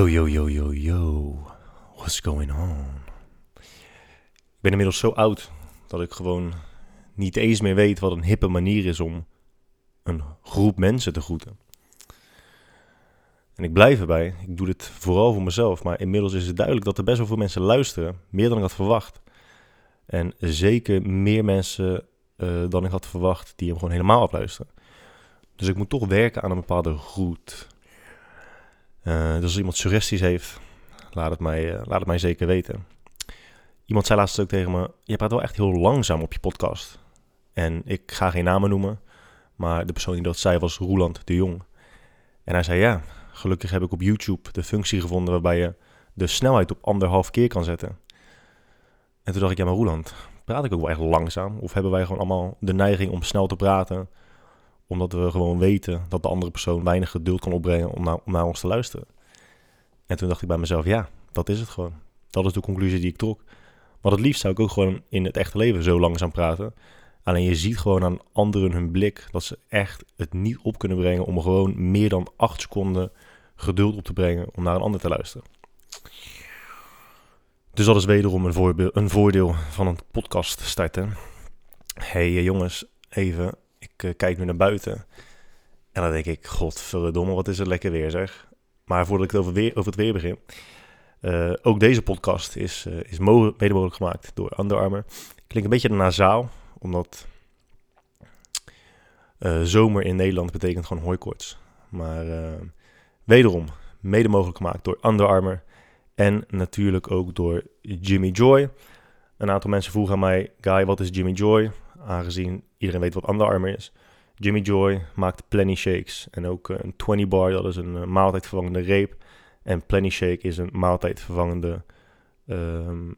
Yo, yo, yo, yo, yo. What's going on? Ik ben inmiddels zo oud dat ik gewoon niet eens meer weet wat een hippe manier is om een groep mensen te groeten. En ik blijf erbij. Ik doe dit vooral voor mezelf. Maar inmiddels is het duidelijk dat er best wel veel mensen luisteren. Meer dan ik had verwacht. En zeker meer mensen eh, dan ik had verwacht die hem gewoon helemaal afluisteren. Dus ik moet toch werken aan een bepaalde groet. Uh, dus als iemand suggesties heeft, laat het, mij, uh, laat het mij zeker weten. Iemand zei laatst ook tegen me: Je praat wel echt heel langzaam op je podcast. En ik ga geen namen noemen, maar de persoon die dat zei was Roeland de Jong. En hij zei: Ja, gelukkig heb ik op YouTube de functie gevonden waarbij je de snelheid op anderhalf keer kan zetten. En toen dacht ik: Ja, maar Roeland, praat ik ook wel echt langzaam? Of hebben wij gewoon allemaal de neiging om snel te praten? Omdat we gewoon weten dat de andere persoon weinig geduld kan opbrengen om naar, ons te luisteren. En toen dacht ik bij mezelf, ja, dat is het gewoon. Dat is de conclusie die ik trok. Maar het liefst zou ik ook gewoon in het echte leven zo langzaam praten. Alleen je ziet gewoon aan anderen hun blik dat ze echt het niet op kunnen brengen om gewoon meer dan acht seconden geduld op te brengen om naar een ander te luisteren. Dus dat is wederom een, een voordeel van een podcast starten. hey, jongens, even ik uh, kijk nu naar buiten. En dan denk ik, godverdomme, wat is het lekker weer zeg. Maar voordat ik het over, weer, over het weer begin. Uh, ook deze podcast is, uh, is mede mogelijk gemaakt door Under Armour. Klinkt een beetje nasaal, omdat zomer in Nederland betekent gewoon hooikoorts. Maar wederom, mede mogelijk gemaakt door Under Armour. En natuurlijk ook door Jimmy Joy. Een aantal mensen vroegen aan mij, Guy, wat is Jimmy Joy? Aangezien iedereen weet wat Under Armour is. Jimmy Joy maakt Plenty Shakes. En ook uh, een 20 bar, dat is een uh, maaltijdvervangende reep. En Plenty Shake is een maaltijdvervangende um,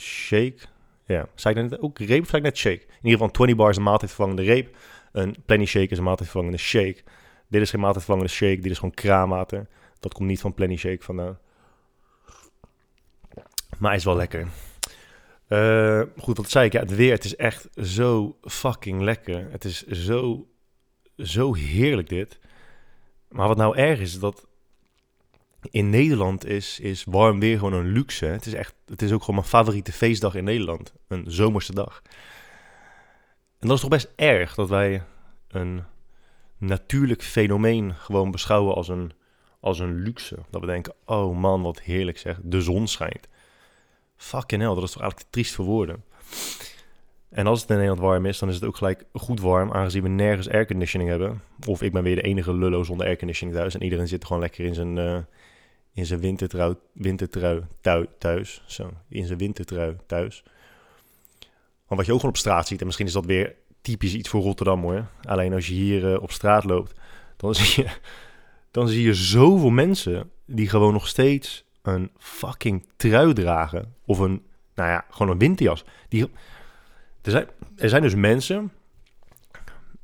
shake. Ja, zei ik net ook reep of zei ik net shake? In ieder geval 20 bar is een maaltijdvervangende reep. Een Plenty Shake is een maaltijdvervangende shake. Dit is geen maaltijdvervangende shake, dit is gewoon kraanwater. Dat komt niet van Plenty Shake vandaan. Maar hij is wel lekker. Uh, goed, wat zei ik? Ja, het weer, het is echt zo fucking lekker. Het is zo, zo heerlijk dit. Maar wat nou erg is, dat in Nederland is, is warm weer gewoon een luxe. Het is, echt, het is ook gewoon mijn favoriete feestdag in Nederland. Een zomerse dag. En dat is toch best erg dat wij een natuurlijk fenomeen gewoon beschouwen als een, als een luxe. Dat we denken, oh man, wat heerlijk zeg, de zon schijnt. Fucking hell, dat is toch eigenlijk triest voor woorden. En als het in Nederland warm is, dan is het ook gelijk goed warm, aangezien we nergens airconditioning hebben. Of ik ben weer de enige lullo zonder airconditioning thuis. En iedereen zit gewoon lekker in zijn, uh, in zijn wintertrui, wintertrui thuis. Zo, in zijn wintertrui thuis. Want wat je ook gewoon op straat ziet, en misschien is dat weer typisch iets voor Rotterdam hoor. Alleen als je hier uh, op straat loopt, dan zie, je, dan zie je zoveel mensen die gewoon nog steeds een fucking trui dragen. Of een, nou ja, gewoon een winterjas. Die, er, zijn, er zijn dus mensen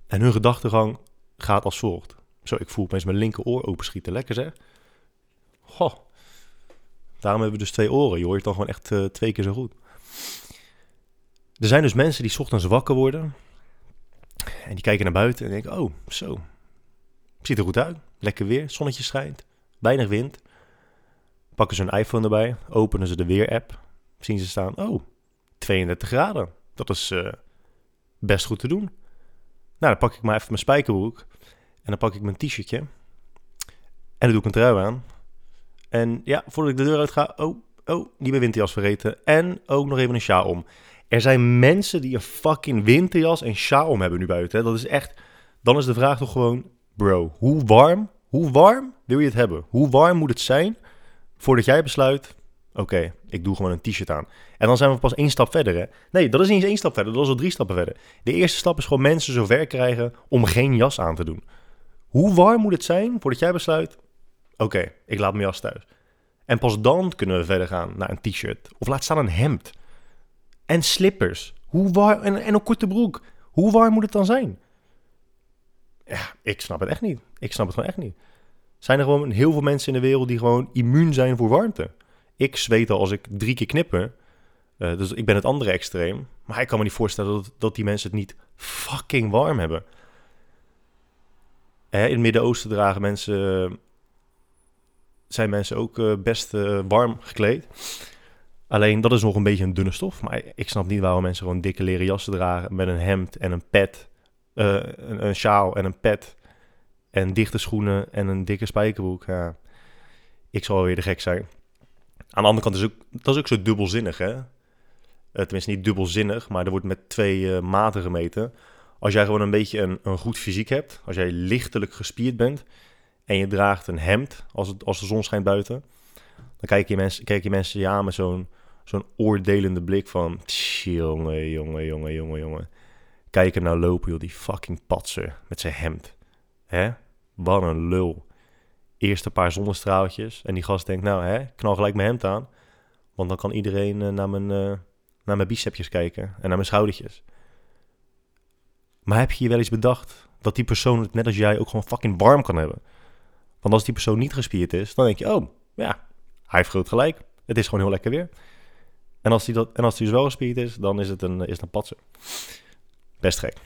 en hun gedachtegang gaat als volgt. Zo, ik voel opeens mijn linkeroor openschieten. Lekker zeg. Goh. Daarom hebben we dus twee oren. Je hoort dan gewoon echt uh, twee keer zo goed. Er zijn dus mensen die ochtends wakker worden. En die kijken naar buiten en denken, oh, zo. Ziet er goed uit. Lekker weer, zonnetje schijnt. Weinig wind. Pakken ze hun iPhone erbij, openen ze de weer-app, zien ze staan, oh, 32 graden. Dat is uh, best goed te doen. Nou, dan pak ik maar even mijn spijkerbroek en dan pak ik mijn t-shirtje en dan doe ik een trui aan. En ja, voordat ik de deur uit ga, oh, oh, niet mijn winterjas vergeten en ook nog even een sjaal om. Er zijn mensen die een fucking winterjas en sjaal om hebben nu buiten. Hè? Dat is echt, dan is de vraag toch gewoon, bro, hoe warm, hoe warm wil je het hebben? Hoe warm moet het zijn voordat jij besluit, oké, ik doe gewoon een t-shirt aan. En dan zijn we pas één stap verder, hè? Nee, dat is niet eens één stap verder, dat is al drie stappen verder. De eerste stap is gewoon mensen zover krijgen om geen jas aan te doen. Hoe warm moet het zijn voordat jij besluit, oké, ik laat mijn jas thuis. En pas dan kunnen we verder gaan naar een t-shirt. Of laat staan een hemd. En slippers. Hoe warm, en, en een korte broek. Hoe warm moet het dan zijn? Ja, ik snap het echt niet. Ik snap het gewoon echt niet zijn er gewoon heel veel mensen in de wereld die gewoon immuun zijn voor warmte. Ik zweet al als ik drie keer knipper. Uh, dus ik ben het andere extreem. Maar ik kan me niet voorstellen dat, dat die mensen het niet fucking warm hebben. in het Midden-Oosten dragen mensen zijn mensen ook eh, best eh, warm gekleed. Alleen dat is nog een beetje een dunne stof. Maar ik snap niet waarom mensen gewoon dikke leren jassen dragen met een hemd en een pet. eh, een, een sjaal en een pet. En dichte schoenen en een dikke spijkerbroek. Ja, ik zal wel weer de gek zijn. Aan de andere kant is ook, dat is ook zo dubbelzinnig, hè? Eh, tenminste, niet dubbelzinnig, maar er wordt met twee eh, maten gemeten. Als jij gewoon een beetje een, een goed fysiek hebt, als jij lichtelijk gespierd bent en je draagt een hemd als, het, als de zon schijnt buiten, dan kijken je mensen, kijken je mensen aan met zo'n zo'n oordelende blik van, "Tss, jongen, jongen, jongen, jongen, jongen. Kijk hem nou lopen, joh, die fucking patser met zijn hemd. Hè? Wat een lul. Eerste paar zonnestraaltjes en die gast denkt, nou hè, knal gelijk mijn hemd aan, want dan kan iedereen eh, naar, mijn, eh, naar mijn bicepjes kijken en naar mijn schoudertjes. Maar heb je je wel eens bedacht dat die persoon het net als jij ook gewoon fucking warm kan hebben? Want als die persoon niet gespierd is, dan denk je, oh, ja, hij heeft groot gelijk. Het is gewoon heel lekker weer. En als hij, dat, en als dus wel gespierd is, dan is het een, is een patser. Best gek.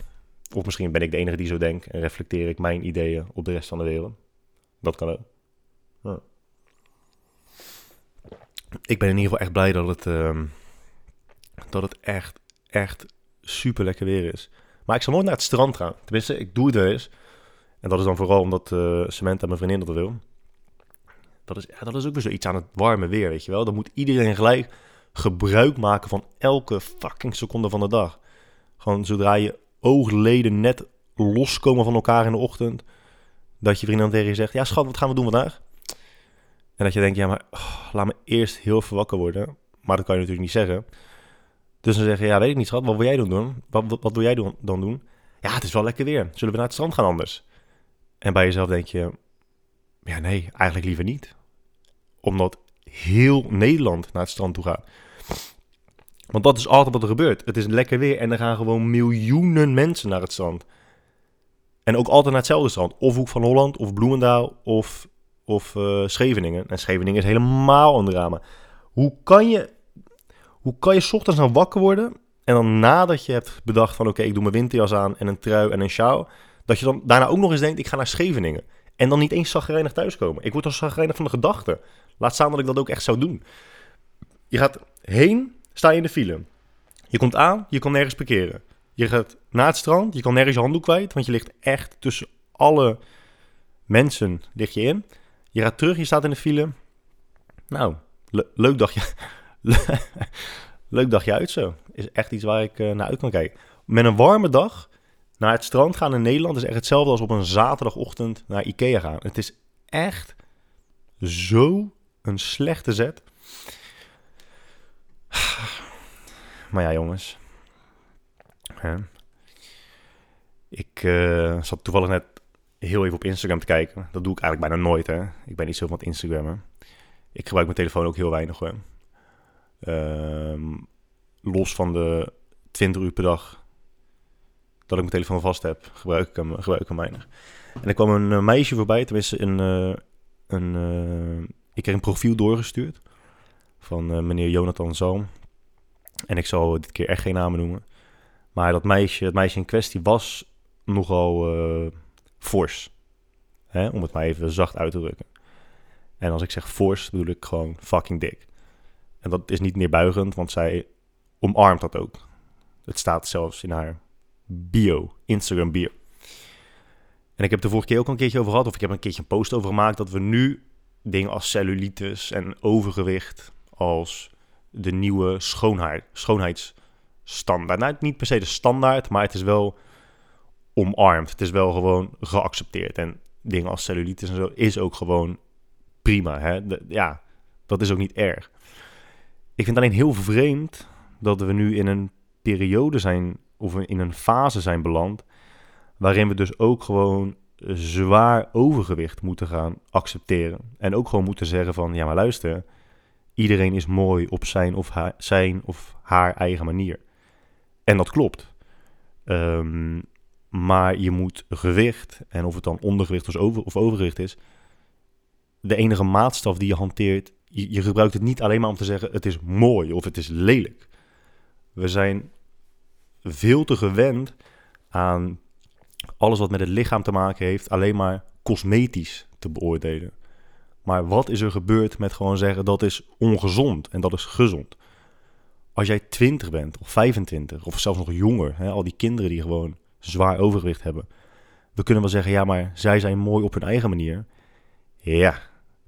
Of misschien ben ik de enige die zo denkt en reflecteer ik mijn ideeën op de rest van de wereld. Dat kan ook. Ik ben in ieder geval echt blij dat het, ehm, dat het echt, echt super lekker weer is. Maar ik zal nooit naar het strand gaan. Tenminste, ik doe het wel eens. En dat is dan vooral omdat uh, Samantha, mijn vriendin, dat wil. Dat is, dat is ook weer zoiets aan het warme weer, weet je wel. Dan moet iedereen gelijk gebruik maken van elke fucking seconde van de dag. Gewoon zodra je oogleden net loskomen van elkaar in de ochtend... dat je vriendin dan tegen je zegt... ja schat, wat gaan we doen vandaag? En dat je denkt, ja maar oh, laat me eerst heel veel wakker worden. Maar dat kan je natuurlijk niet zeggen. Dus dan zeg je, ja weet ik niet schat, wat wil jij doen? doen? Wat, wat, wil jij dan doen? Ja, het is wel lekker weer. Zullen we naar het strand gaan anders? En bij jezelf denk je, ja nee, eigenlijk liever niet. Omdat heel Nederland naar het strand toe gaat. Want dat is altijd wat er gebeurt. Het is lekker weer en er gaan gewoon miljoenen mensen naar het strand. En ook altijd naar hetzelfde strand. Of Hoek van Holland, of Bloemendaal, of, of uh, Scheveningen. En Scheveningen is helemaal een drama. Hoe kan je, hoe kan je ochtends nou wakker worden... en dan nadat je hebt bedacht van... oké, ik doe mijn winterjas aan en een trui en een sjaal... dat je dan daarna ook nog eens denkt, ik ga naar Scheveningen. En dan niet eens zagrijnig thuiskomen. Ik word al zagrijnig van de gedachte. Laat staan dat ik dat ook echt zou doen. Je gaat heen, sta je in de file. Je komt aan, je kan nergens parkeren. Je gaat naar het strand, je kan nergens je handdoek kwijt, want je ligt echt tussen alle mensen lig je in. Je gaat terug, je staat in de file. Nou, le leuk dagje. leuk dagje uit zo. Is echt iets waar ik uh, naar uit kan kijken. Met een warme dag naar het strand gaan in Nederland is echt hetzelfde als op een zaterdagochtend naar Ikea gaan. Het is echt zo een slechte zet. Maar ja, jongens. Hè? Ik uh, zat toevallig net heel even op Instagram te kijken. Dat doe ik eigenlijk bijna nooit, hè. Ik ben niet zo van het Instagrammen. Ik gebruik mijn telefoon ook heel weinig, hoor. Uh, los van de 20 uur per dag dat ik mijn telefoon vast heb, gebruik ik hem, weinig. En er kwam een uh, meisje voorbij, tenminste een... Uh, een ik kreeg een profiel doorgestuurd van meneer Jonathan Zoom. En ik zal dit keer echt geen namen noemen. Maar dat meisje, het meisje in kwestie was nogal fors. Hè? Om het maar even zacht uit te drukken. En als ik zeg fors, bedoel ik gewoon fucking dik. En dat is niet neerbuigend, want zij omarmt dat ook. Het staat zelfs in haar bio, Instagram bio. En ik heb de vorige keer ook al een keertje over gehad, of ik heb een keertje een post over gemaakt, dat we nu dingen als cellulitis en overgewicht als de nieuwe schoonheid, schoonheidsstandaard. Nou, niet per se de standaard, maar het is wel omarmd. Het is wel gewoon geaccepteerd. En dingen als cellulitis en zo is ook gewoon prima. Hè? Ja, dat is ook niet erg. Ik vind alleen heel vreemd dat we nu in een periode zijn, of in een fase zijn beland, waarin we dus ook gewoon zwaar overgewicht moeten gaan accepteren. En ook gewoon moeten zeggen van, ja maar luister, iedereen is mooi op zijn of haar, zijn of haar eigen manier. En dat klopt. Um, maar je moet gewicht, en of het dan ondergewicht of, over, of overgewicht is, de enige maatstaf die je hanteert, je, je gebruikt het niet alleen maar om te zeggen het is mooi of het is lelijk. We zijn veel te gewend aan alles wat met het lichaam te maken heeft, alleen maar cosmetisch te beoordelen. Maar wat is er gebeurd met gewoon zeggen dat is ongezond en dat is gezond? Als jij 20 bent of 25 of zelfs nog jonger, hè, al die kinderen die gewoon zwaar overgewicht hebben. We kunnen wel zeggen, ja, maar zij zijn mooi op hun eigen manier. Ja,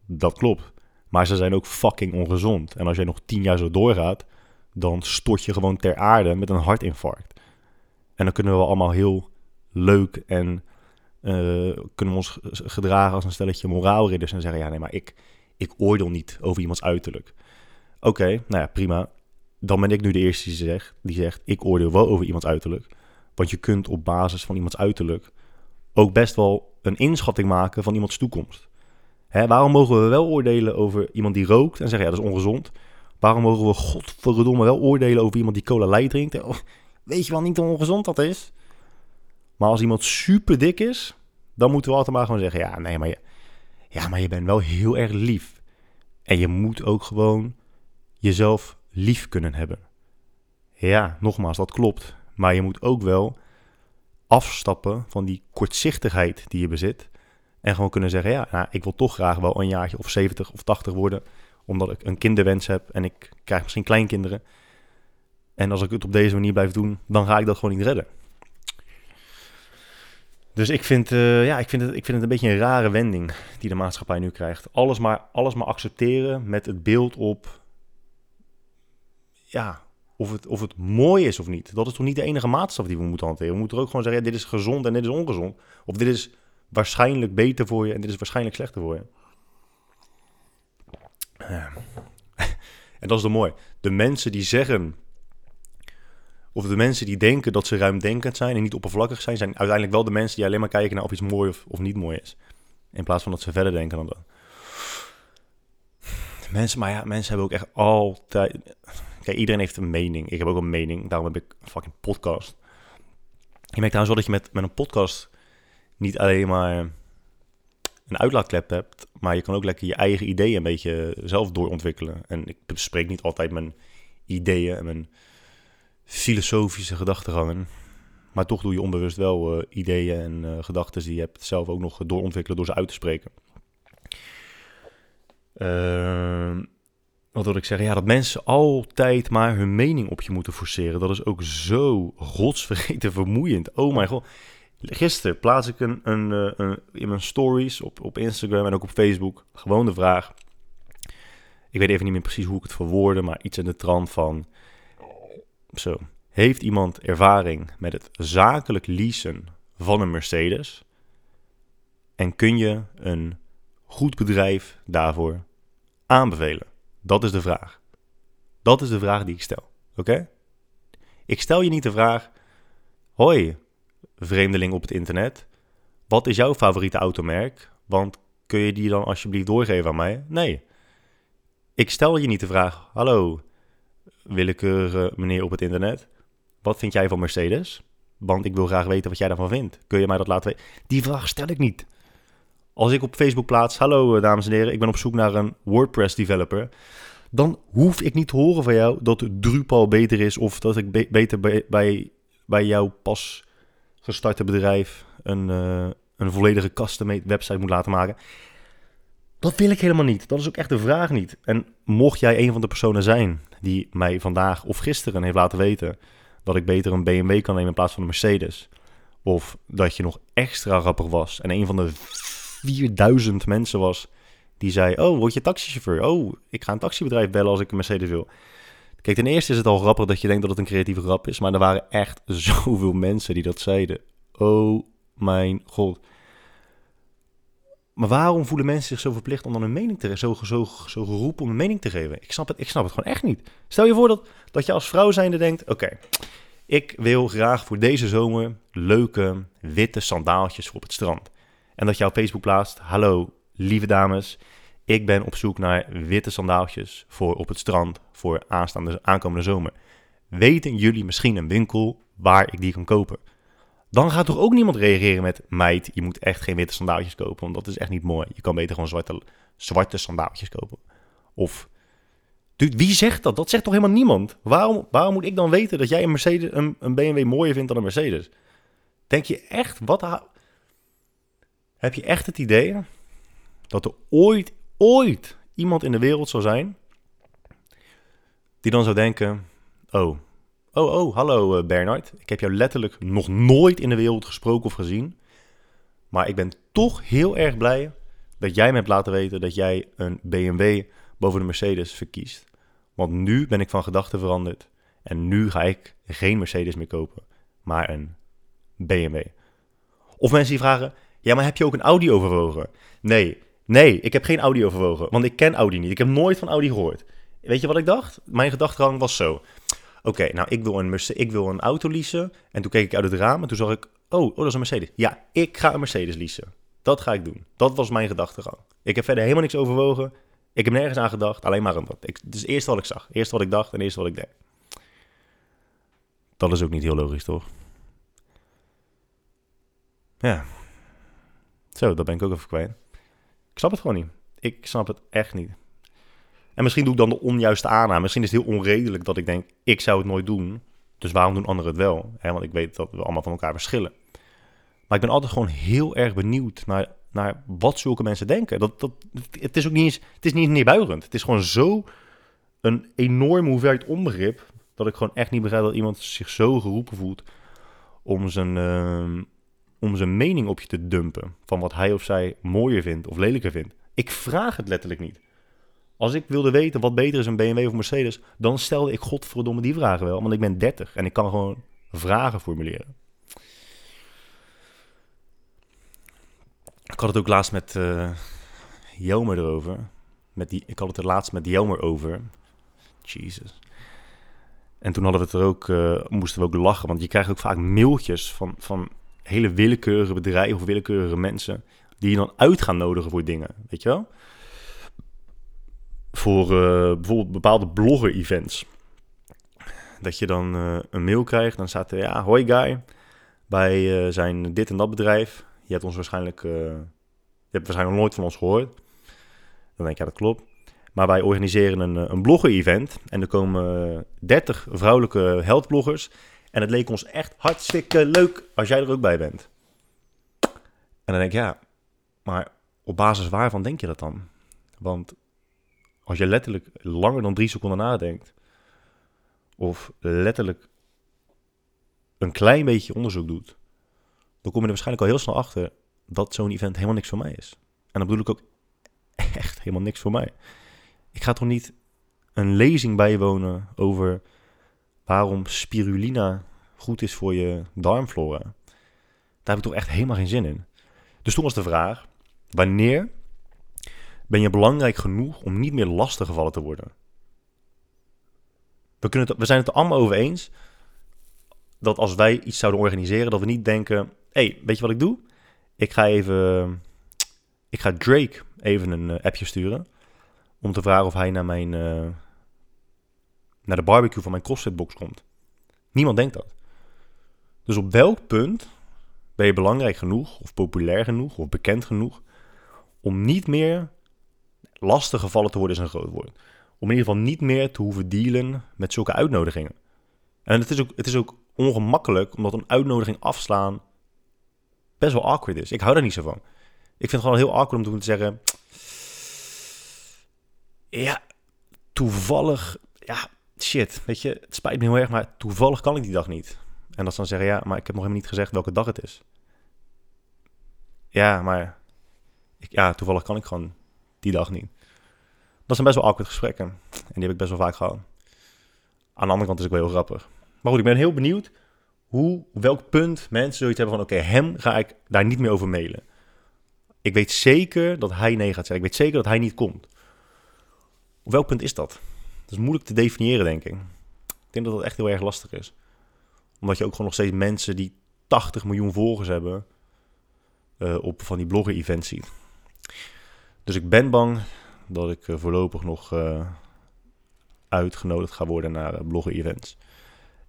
dat klopt. Maar ze zijn ook fucking ongezond. En als jij nog 10 jaar zo doorgaat, dan stort je gewoon ter aarde met een hartinfarct. En dan kunnen we allemaal heel leuk en kunnen we ons gedragen als een stelletje moraalridders en zeggen: ja, nee, maar ik, ik oordeel niet over iemands uiterlijk. Oké, nou ja, prima. Dan ben ik nu de eerste die zegt, die zegt: ik oordeel wel over iemands uiterlijk. Want je kunt op basis van iemands uiterlijk ook best wel een inschatting maken van iemands toekomst. Hè, waarom mogen we wel oordelen over iemand die rookt en zeggen: ja, dat is ongezond? Waarom mogen we godverdomme wel oordelen over iemand die cola light drinkt? Oh, weet je wel niet hoe ongezond dat is? Maar als iemand super dik is, dan moeten we altijd maar gewoon zeggen: ja, nee, maar je, ja, maar je bent wel heel erg lief. En je moet ook gewoon jezelf lief kunnen hebben. Ja, nogmaals, dat klopt. Maar je moet ook wel afstappen van die kortzichtigheid die je bezit. En gewoon kunnen zeggen: ja, nou, ik wil toch graag wel een jaartje of 70 of 80 worden. Omdat ik een kinderwens heb en ik krijg misschien kleinkinderen. En als ik het op deze manier blijf doen, dan ga ik dat gewoon niet redden. Dus ik vind, uh, ja, ik, vind het, ik vind het een beetje een rare wending die de maatschappij nu krijgt. Alles maar, alles maar accepteren met het beeld op. Ja, of het, of het mooi is of niet. Dat is toch niet de enige maatstaf die we moeten hanteren. We moeten ook gewoon zeggen: dit is gezond en dit is ongezond. Of dit is waarschijnlijk beter voor je en dit is waarschijnlijk slechter voor je. en dat is dan mooi. De mensen die zeggen of de mensen die denken dat ze ruimdenkend zijn en niet oppervlakkig zijn, zijn uiteindelijk wel de mensen die alleen maar kijken naar of iets mooi of, of niet mooi is. In plaats van dat ze verder denken dan dat. Mensen, maar ja, mensen hebben ook echt altijd. Kijk, iedereen heeft een mening. Ik heb ook een mening. Daarom heb ik een fucking podcast. Je merkt trouwens wel dat je met, met een podcast niet alleen maar een uitlaatklep hebt, maar je kan ook lekker je eigen ideeën een beetje zelf doorontwikkelen. En ik bespreek niet altijd mijn ideeën en mijn filosofische gedachtegangen. Maar toch doe je onbewust wel uh, ideeën en uh, gedachten die je hebt zelf ook nog doorontwikkelen door ze uit te spreken. Uh, wat wil ik zeggen? Ja, dat mensen altijd maar hun mening op je moeten forceren. Dat is ook zo godsvergeten vermoeiend. Oh mijn god. Gisteren plaats ik een, een, eh, een, in mijn stories op, op Instagram en ook op Facebook gewoon de vraag. Ik weet even niet meer precies hoe ik het verwoordde, maar iets in de trant van zo. Heeft iemand ervaring met het zakelijk leasen van een Mercedes? En kun je een goed bedrijf daarvoor aanbevelen? Dat is de vraag. Dat is de vraag die ik stel. Oké? Ik stel je niet de vraag: Hoi, vreemdeling op het internet. Wat is jouw favoriete automerk? Want kun je die dan alsjeblieft doorgeven aan mij? Nee. Ik stel je niet de vraag: Hallo, willekeurige meneer op het internet. Wat vind jij van Mercedes? Want ik wil graag weten wat jij daarvan vindt. Kun je mij dat laten weten? Die vraag stel ik niet. Als ik op Facebook plaats, hallo eh, dames en heren, ik ben op zoek naar een WordPress developer. Dan hoef ik niet te horen van jou dat Drupal beter is of dat ik beter bij, bij, bij jouw pas gestarte bedrijf een, uh, een volledige custom website moet laten maken. Dat wil ik helemaal niet. Dat is ook echt de vraag niet. En mocht jij een van de personen zijn die mij vandaag of gisteren heeft laten weten dat ik beter een BMW kan nemen in plaats van een Mercedes. Of dat je nog extra grappig was en een van de 4000 mensen was die zei: Oh, word je taxichauffeur? Oh, ik ga een taxibedrijf bellen als ik een Mercedes wil. Kijk, ten eerste is het al grappig dat je denkt dat het een creatieve grap is, maar er waren echt zoveel mensen die dat zeiden. Oh mijn god. Maar waarom voelen mensen zich zo verplicht om dan een mening te zo, zo, zo geroepen om een mening te geven? Ik snap het, ik snap het gewoon echt niet. Stel je voor dat, dat je als vrouw zijnde denkt: oké, ik wil graag voor deze zomer leuke witte sandaaltjes op het strand. En dat je op Facebook plaatst: hallo lieve dames, ik ben op zoek naar witte sandaaltjes voor op het strand voor aanstaande aankomende zomer. Weten jullie misschien een winkel waar ik die kan kopen? Dan gaat toch ook niemand reageren met... meid, je moet echt geen witte sandaaltjes kopen, want dat is echt niet mooi. Je kan beter gewoon zwarte, zwarte sandaaltjes kopen. Of... Wie zegt dat? Dat zegt toch helemaal niemand? Waarom, waarom moet ik dan weten dat jij een, Mercedes, een, een BMW mooier vindt dan een Mercedes? Denk je echt... Wat... Heb je echt het idee dat er ooit, ooit iemand in de wereld zou zijn die dan zou denken: Oh, oh, oh, hallo uh, Bernard. Ik heb jou letterlijk nog nooit in de wereld gesproken of gezien. Maar ik ben toch heel erg blij dat jij me hebt laten weten dat jij een BMW boven de Mercedes verkiest. Want nu ben ik van gedachten veranderd. En nu ga ik geen Mercedes meer kopen, maar een BMW. Of mensen die vragen: Ja, maar heb je ook een Audi overwogen? Nee, nee, ik heb geen Audi overwogen. Want ik ken Audi niet. Ik heb nooit van Audi gehoord. Weet je wat ik dacht? Mijn gedachtegang was zo. Oké, nou, ik wil, een ik wil een auto leasen. En toen keek ik uit het raam en toen zag ik... Oh, oh, dat is een Mercedes. Ja, ik ga een Mercedes leasen. Dat ga ik doen. Dat was mijn gedachtegang. Ik heb verder helemaal niks overwogen. Ik heb nergens aan gedacht. Alleen maar aan dat. Ik, het is eerst wat ik zag. Eerst wat ik dacht en eerst wat ik deed. Dat is ook niet heel logisch, toch? Ja. Zo, dat ben ik ook even kwijt. Ik snap het gewoon niet. Ik snap het echt niet. En misschien doe ik dan de onjuiste aanname. Misschien is het heel onredelijk dat ik denk, ik zou het nooit doen. Dus waarom doen anderen het wel? want ik weet dat we allemaal van elkaar verschillen. Maar ik ben altijd gewoon heel erg benieuwd naar, naar wat zulke mensen denken. Dat, dat, het is ook niet het is niet neerbuigend. Het is gewoon zo een enorme hoeveelheid onbegrip... dat ik gewoon echt niet begrijp dat iemand zich zo geroepen voelt... om zijn, uh, om zijn mening op je te dumpen... van wat hij of zij mooier vindt of lelijker vindt. Ik vraag het letterlijk niet. Als ik wilde weten wat beter is, een BMW of Mercedes, dan stelde ik godverdomme die vragen wel. Want ik ben 30 en ik kan gewoon vragen formuleren. Ik had het ook laatst met uh, Jelmer erover. Met die, ik had het er laatst met Jelmer over. Jesus. En toen hadden we het er ook, uh, moesten we ook lachen. Want je krijgt ook vaak mailtjes van, van hele willekeurige bedrijven of willekeurige mensen. Die je dan uit gaan nodigen voor dingen. Weet je wel? Voor uh, bijvoorbeeld bepaalde blogger-events. Dat je dan uh, een mail krijgt, dan staat er, ja, hoi guy, wij uh, zijn dit en dat bedrijf. Je hebt ons waarschijnlijk, je hebt waarschijnlijk nooit van ons gehoord. Dan denk ik, ja, dat klopt. Maar wij organiseren een, een blogger-event en er komen 30 vrouwelijke heldbloggers. En het leek ons echt hartstikke leuk als jij er ook bij bent. En dan denk ik, ja, maar op basis waarvan denk je dat dan? Want als je letterlijk langer dan drie seconden nadenkt, of letterlijk een klein beetje onderzoek doet, dan kom je er waarschijnlijk al heel snel achter dat zo'n event helemaal niks voor mij is. En dan bedoel ik ook echt helemaal niks voor mij. Ik ga toch niet een lezing bijwonen over waarom spirulina goed is voor je darmflora. Daar heb ik toch echt helemaal geen zin in. Dus toen was de vraag: wanneer ben je belangrijk genoeg om niet meer lastiggevallen te worden. We, kunnen we zijn het er allemaal over eens dat als wij iets zouden organiseren, dat we niet denken: hey, weet je wat ik doe? Ik ga even. Ik ga Drake even een uh, appje sturen. Om te vragen of hij naar mijn. Uh, naar de barbecue van mijn CrossFit-box komt. Niemand denkt dat. Dus op welk punt ben je belangrijk genoeg, of populair genoeg, of bekend genoeg. om niet meer lastig gevallen te worden is een groot woord. Om in ieder geval niet meer te hoeven dealen met zulke uitnodigingen. En het is ook, het is ook ongemakkelijk, omdat een uitnodiging afslaan best wel awkward is. Ik hou daar niet zo van. Ik vind het gewoon heel awkward om te zeggen... Ja, toevallig... Ja, shit, weet je, het spijt me heel erg, maar toevallig kan ik die dag niet. En dat ze dan zeggen, ja, maar ik heb nog helemaal niet gezegd welke dag het is. Ja, maar... Ik, ja, toevallig kan ik gewoon die dag niet. Dat zijn best wel awkward gesprekken. En die heb ik best wel vaak gehad. Aan de andere kant is het wel heel grappig. Maar goed, ik ben heel benieuwd hoe, welk punt mensen zoiets hebben van... oké, hem ga ik daar niet meer over mailen. Ik weet zeker dat hij nee gaat zeggen. Ik weet zeker dat hij niet komt. Op welk punt is dat? Dat is moeilijk te definiëren, denk ik. Ik denk dat dat echt heel erg lastig is. Omdat je ook gewoon nog steeds mensen die 80 miljoen volgers hebben... Uh, op van die blogger-events ziet. Dus ik ben bang dat ik eh, voorlopig nog uh, uitgenodigd ga worden naar uh, bloggen-events.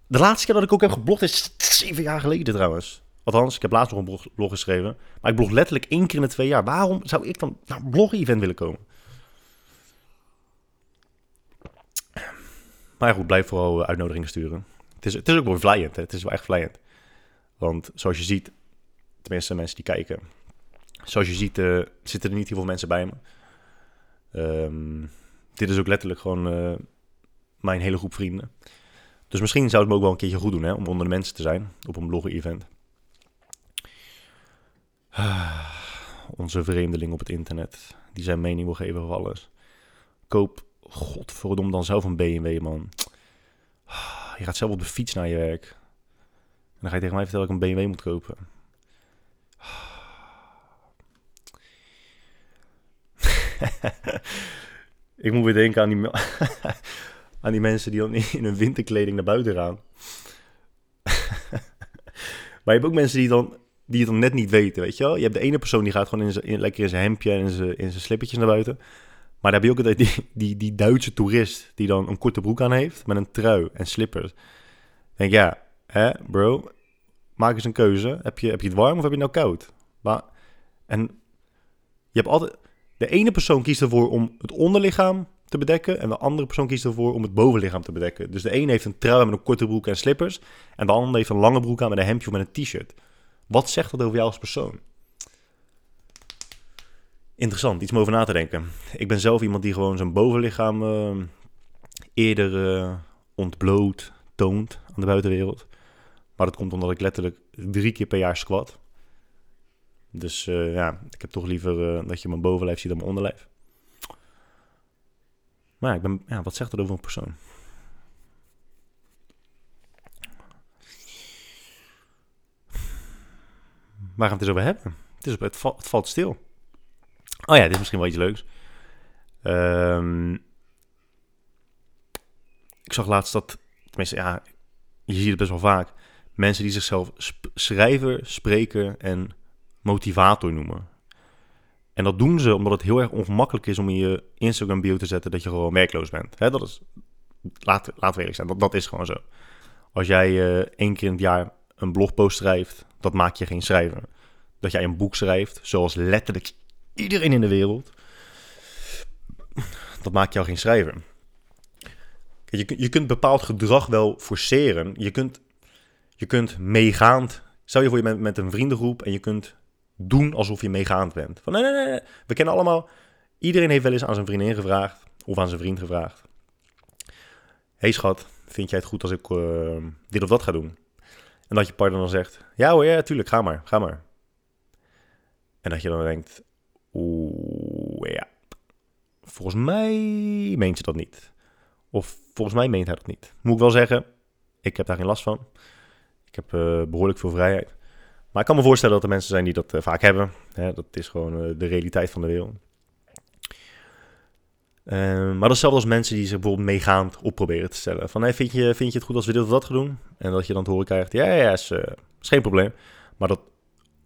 De laatste keer dat ik ook heb geblogd is zeven jaar geleden trouwens. Althans, ik heb laatst nog een blog geschreven. Maar ik blog letterlijk één keer in de twee jaar. Waarom zou ik dan naar een bloggen-event willen komen? Maar goed, blijf vooral uitnodigingen sturen. Het is, het is ook wel vlijend. Het is wel echt vlijend. Want zoals je ziet, tenminste mensen die kijken, Zoals je ziet zitten er niet heel veel mensen bij me. Ehm, dit is ook letterlijk gewoon eh, mijn hele groep vrienden. Dus misschien zou het me ook wel een keertje goed doen hè, om onder de mensen te zijn op een blogger-event. onze vreemdeling op het internet, die zijn mening wil geven over alles. Koop, godverdomme, dan zelf een BMW, man. Je gaat zelf op de fiets naar je werk. En dan ga je tegen mij vertellen dat ik een BMW moet kopen. ik moet weer denken aan die, aan die mensen die dan in hun winterkleding naar buiten gaan. maar je hebt ook mensen die, dan, die het dan net niet weten, weet je wel? Je hebt de ene persoon die gaat gewoon in lekker in zijn hemdje en in zijn, slippertjes naar buiten. Maar dan heb je ook die, die, die Duitse toerist die dan een korte broek aan heeft met een trui en slippers. denk ja, hè, bro, maak eens een keuze. Heb je, heb je het warm of heb je het nou koud? Maar, en je hebt altijd... De ene persoon kiest ervoor om het onderlichaam te bedekken en de andere persoon kiest ervoor om het bovenlichaam te bedekken. Dus de ene heeft een trui met een korte broek en slippers en de ander heeft een lange broek aan met een hemdje of met een t-shirt. Wat zegt dat over jou als persoon? Interessant, iets om over na te denken. Ik ben zelf iemand die gewoon zijn bovenlichaam uh, eerder uh, ontbloot, toont aan de buitenwereld. Maar dat komt omdat ik letterlijk drie keer per jaar squat. Dus uh, ja, ik heb toch liever dat je mijn bovenlijf ziet dan mijn onderlijf. Maar ik ben, ja, wat zegt dat over een persoon? Waar gaan we het eens over hebben? Het, is, het, valt, het valt stil. Oh ja, dit is misschien wel iets leuks. Um, ik zag laatst dat, tenminste, ja, je ziet het best wel vaak. Mensen die zichzelf sp schrijver, spreker en motivator noemen. En dat doen ze omdat het heel erg ongemakkelijk is om in je Instagram bio te zetten dat je gewoon werkloos bent. Hè, dat is, laat, laat we eerlijk zijn, dat, dat is gewoon zo. Als jij uh, één keer in het jaar een blogpost schrijft, dat maakt je geen schrijver. Dat jij een boek schrijft, zoals letterlijk iedereen in de wereld, dat maakt jou geen schrijver. Je, je kunt bepaald gedrag wel forceren. Je kunt, je kunt meegaand. Stel je voor je bent met een vriendengroep en je kunt doen alsof je meegaand bent. Van nee, nee, nee. We kennen allemaal. Iedereen heeft wel eens aan zijn vriendin gevraagd of aan zijn vriend gevraagd. hey schat, vind jij het goed als ik uh, dit of dat ga doen? En dat je partner dan zegt, ja hoor, ja, tuurlijk, ga maar, ga maar. En dat je dan denkt, oeh, ja, volgens mij meent ze dat niet. Of volgens mij meent hij dat niet. Moet ik wel zeggen, ik heb daar geen last van. Ik heb uh, behoorlijk veel vrijheid. Maar ik kan me voorstellen dat er mensen zijn die dat uh, vaak hebben. Hè, dat is gewoon uh, de realiteit van de wereld. Uh, maar dat als mensen die zich bijvoorbeeld meegaand op proberen te stellen. Van, hey, vind, je, vind je het goed als we dit of dat gaan doen? En dat je dan te horen krijgt, ja, ja, is, is geen probleem. Maar dat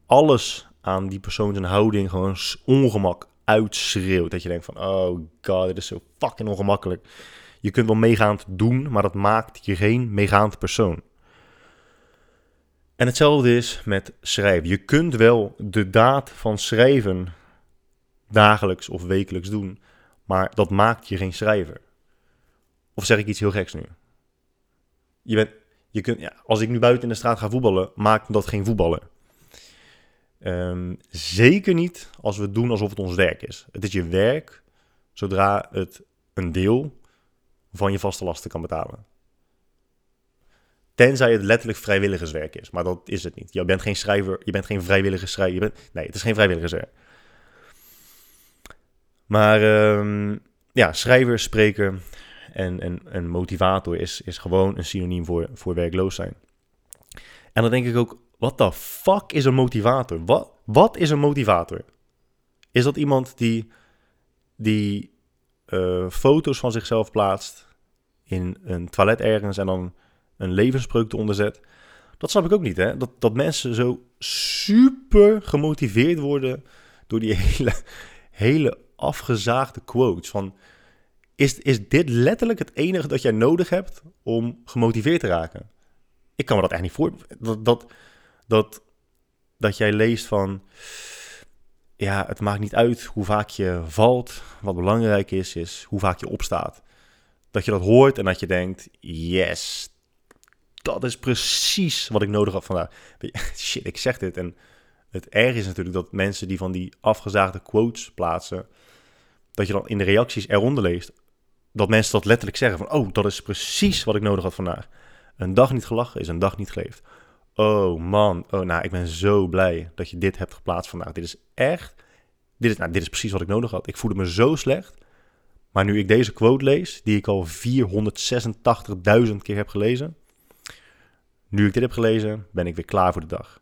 alles aan die persoon zijn houding gewoon ongemak uitschreeuwt. Dat je denkt van, oh god, dit is zo fucking ongemakkelijk. Je kunt wel meegaand doen, maar dat maakt je geen meegaand persoon. En hetzelfde is met schrijven. Je kunt wel de daad van schrijven dagelijks of wekelijks doen, maar dat maakt je geen schrijver. Of zeg ik iets heel geks nu? Je bent, je kunt, ja, als ik nu buiten in de straat ga voetballen, maakt dat geen voetballen. Um, zeker niet als we doen alsof het ons werk is. Het is je werk zodra het een deel van je vaste lasten kan betalen. Tenzij het letterlijk vrijwilligerswerk is. Maar dat is het niet. Je bent geen schrijver, je bent geen vrijwillige schrijver. Je bent, nee, het is geen vrijwilligerswerk. Maar um, ja, schrijver, spreker en, en, en motivator is, is gewoon een synoniem voor, voor werkloos zijn. En dan denk ik ook, wat de fuck is een motivator? Wat, wat is een motivator? Is dat iemand die, die uh, foto's van zichzelf plaatst in een toilet ergens en dan een levenspreuk eronder zet? Dat snap ik ook niet, hè? Dat, dat mensen zo super gemotiveerd worden door die hele, hele afgezaagde quotes van... Is, is dit letterlijk het enige dat jij nodig hebt om gemotiveerd te raken? Ik kan me dat echt niet voor... Dat, dat, dat, dat jij leest van, ja, het maakt niet uit hoe vaak je valt. Wat belangrijk is, is hoe vaak je opstaat. Dat je dat hoort en dat je denkt, yes, dat is precies wat ik nodig had vandaag. Shit, ik zeg dit. En het erg is natuurlijk dat mensen die van die afgezaagde quotes plaatsen, dat je dan in de reacties eronder leest dat mensen dat letterlijk zeggen van, oh, dat is precies wat ik nodig had vandaag. Een dag niet gelachen is een dag niet geleefd. Oh man, oh, nou, ik ben zo blij dat je dit hebt geplaatst vandaag. Dit is echt, dit is, nou, dit is precies wat ik nodig had. Ik voelde me zo slecht. Maar nu ik deze quote lees, die ik al 486.000 keer heb gelezen, nu ik dit heb gelezen, ben ik weer klaar voor de dag.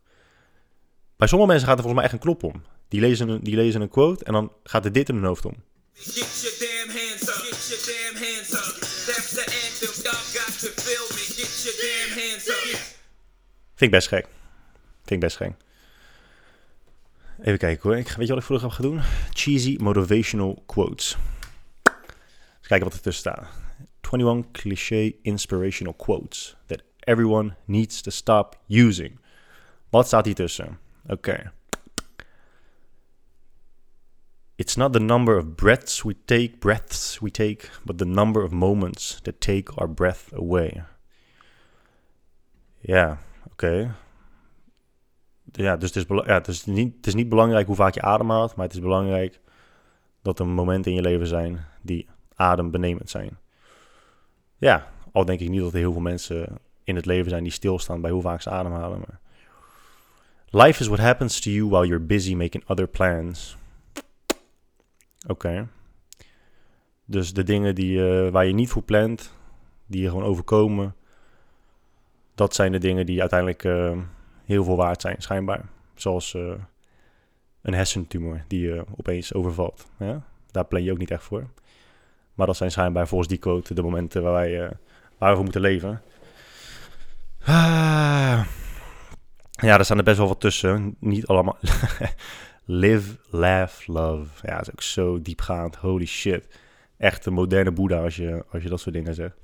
Bij sommige mensen gaat er volgens mij echt een knop om. Die lezen een, die lezen een quote en dan gaat er dit in hun hoofd om. Get your damn hands up, get your damn hands up. That's the anthem, y'all got to feel me. Get your damn hands up. Vind ik best gek. Vind ik best gek. Even kijken hoor. Ik, weet je wat ik vroeger heb gaan doen? Cheesy motivational quotes. Eens kijken wat er tussen staat. 21 cliché inspirational quotes that everyone needs to stop using. Wat staat hier tussen? Oké. It's not the number of breaths we take, breaths we take, but the number of moments that take our breath away. Ja, oké. Ja, dus, het is, ja, het, is niet, het is niet belangrijk hoe vaak je ademhaalt, maar het is belangrijk dat er momenten in je leven zijn die adembenemend zijn. Ja, al denk ik niet dat er heel veel mensen in het leven zijn die stilstaan bij hoe vaak ze ademhalen. Maar... Life is what happens to you while you're busy making other plans. Oké. Dus de dingen die, uh, waar je niet voor plant, die je gewoon overkomen, dat zijn de dingen die uiteindelijk uh, heel veel waard zijn, schijnbaar. Zoals uh, een hersentumor die je opeens overvalt. Ja? Daar plan je ook niet echt voor. Maar dat zijn schijnbaar volgens die quote de momenten waar, wij, waar we voor moeten leven. Ah. Ja, er staan er best wel wat tussen. Niet allemaal. Live, laugh, love. Ja, dat is ook zo diepgaand. Holy shit. Echt een moderne Boeddha als je, als je dat soort dingen zegt.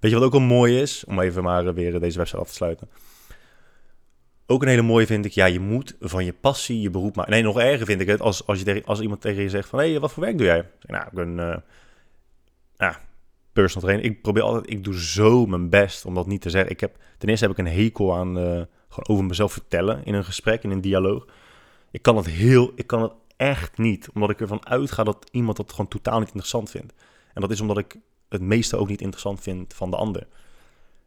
Weet je wat ook wel mooi is? Om even maar weer deze website af te sluiten. Ook een hele mooie vind ik, ja, je moet van je passie je beroep maken. Nee, nog erger vind ik het als, als, je als iemand tegen je zegt van... Hé, hey, wat voor werk doe jij? Nou, ik ben uh, ja, personal trainer. Ik probeer altijd, ik doe zo mijn best om dat niet te zeggen. Ik heb, ten eerste heb ik een hekel aan... Uh, gewoon over mezelf vertellen in een gesprek, in een dialoog. Ik kan het heel, ik kan het echt niet, omdat ik ervan uitga dat iemand dat gewoon totaal niet interessant vindt. En dat is omdat ik het meeste ook niet interessant vind van de ander.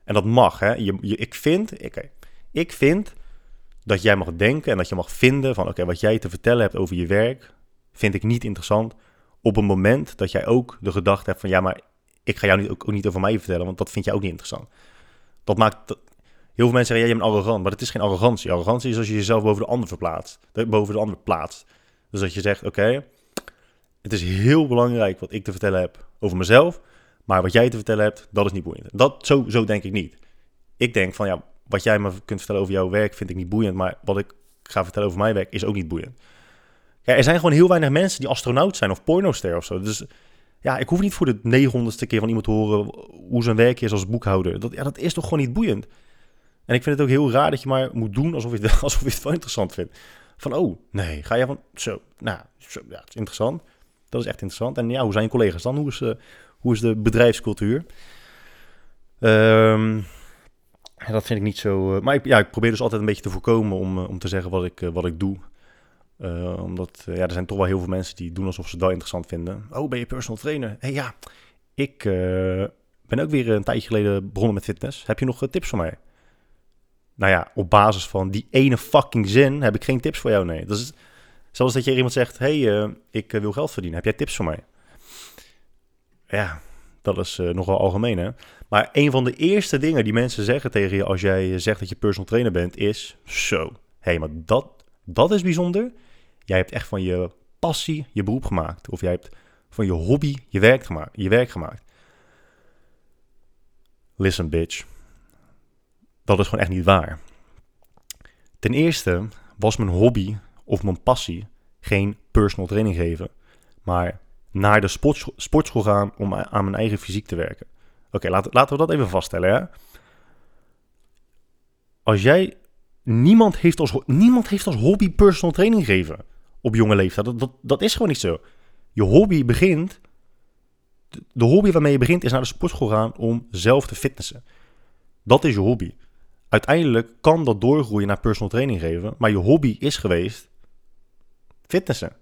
En dat mag, hè. Je, je, ik vind, ik, ik vind dat jij mag denken en dat je mag vinden van, oké, wat jij te vertellen hebt over je werk, vind ik niet interessant. Op een moment dat jij ook de gedachte hebt van, ja, maar ik ga jou ook, ook niet over mij vertellen, want dat vind jij ook niet interessant. Dat maakt, Heel veel mensen zeggen, ja, je bent arrogant. Maar het is geen arrogantie. Arrogantie is als je jezelf boven de ander verplaatst. Boven de ander plaatst. Dus dat je zegt, oké, het is heel belangrijk wat ik te vertellen heb over mezelf. Maar wat jij te vertellen hebt, dat is niet boeiend. Dat, zo, zo denk ik niet. Ik denk van, ja, wat jij me kunt vertellen over jouw werk vind ik niet boeiend. Maar wat ik ga vertellen over mijn werk is ook niet boeiend. Er zijn gewoon heel weinig mensen die astronaut zijn of pornoster of zo. Dus ja, ik hoef niet voor de negenhonderdste keer van iemand te horen hoe zijn werk is als boekhouder. Dat, ja, dat is toch gewoon niet boeiend. En ik vind het ook heel raar dat je maar moet doen alsof je het, alsof je het wel interessant vindt. Van, oh, nee, ga je van, zo, nou, zo, ja, het is interessant. Dat is echt interessant. En ja, hoe zijn je collega's dan? Hoe is, uh, hoe is de bedrijfscultuur? Um, dat vind ik niet zo... Uh, maar ik, ja, ik probeer dus altijd een beetje te voorkomen om, uh, om te zeggen wat ik, wat ik doe. Omdat ja, er zijn toch wel heel veel mensen die doen alsof ze het wel interessant vinden. Oh, ben je personal trainer? Hé hey, ja, ik ben ook weer een tijdje geleden begonnen met fitness. Heb je nog tips voor mij? nou ja, op basis van die ene fucking zin heb ik geen tips voor jou. Nee. Dat is zoals dat je iemand zegt: hey, uh, ik eh, wil geld verdienen. Heb jij tips voor mij? Ja, dat is nogal algemeen, hè? Maar een van de eerste dingen die mensen zeggen tegen je als jij zegt dat je personal trainer bent, is: Zo, hé, hey, maar dat, dat is bijzonder. Jij hebt echt van je passie je beroep gemaakt. Of jij hebt van je hobby je werk gemaakt. Je werk gemaakt. Listen, bitch dat is gewoon echt niet waar. Ten eerste was mijn hobby of mijn passie geen personal training geven, maar naar de sportschool gaan om aan mijn eigen fysiek te werken. Oké, laten, laten we dat even vaststellen. Hè? Als jij. Niemand heeft, als, niemand heeft als hobby personal training geven op jonge leeftijd. Dat, dat, dat is gewoon niet zo. Je hobby begint. De hobby waarmee je begint is naar de sportschool gaan om zelf te fitnessen. Dat is je hobby uiteindelijk kan dat doorgroeien naar personal training geven. Maar je hobby is geweest Fitnessen.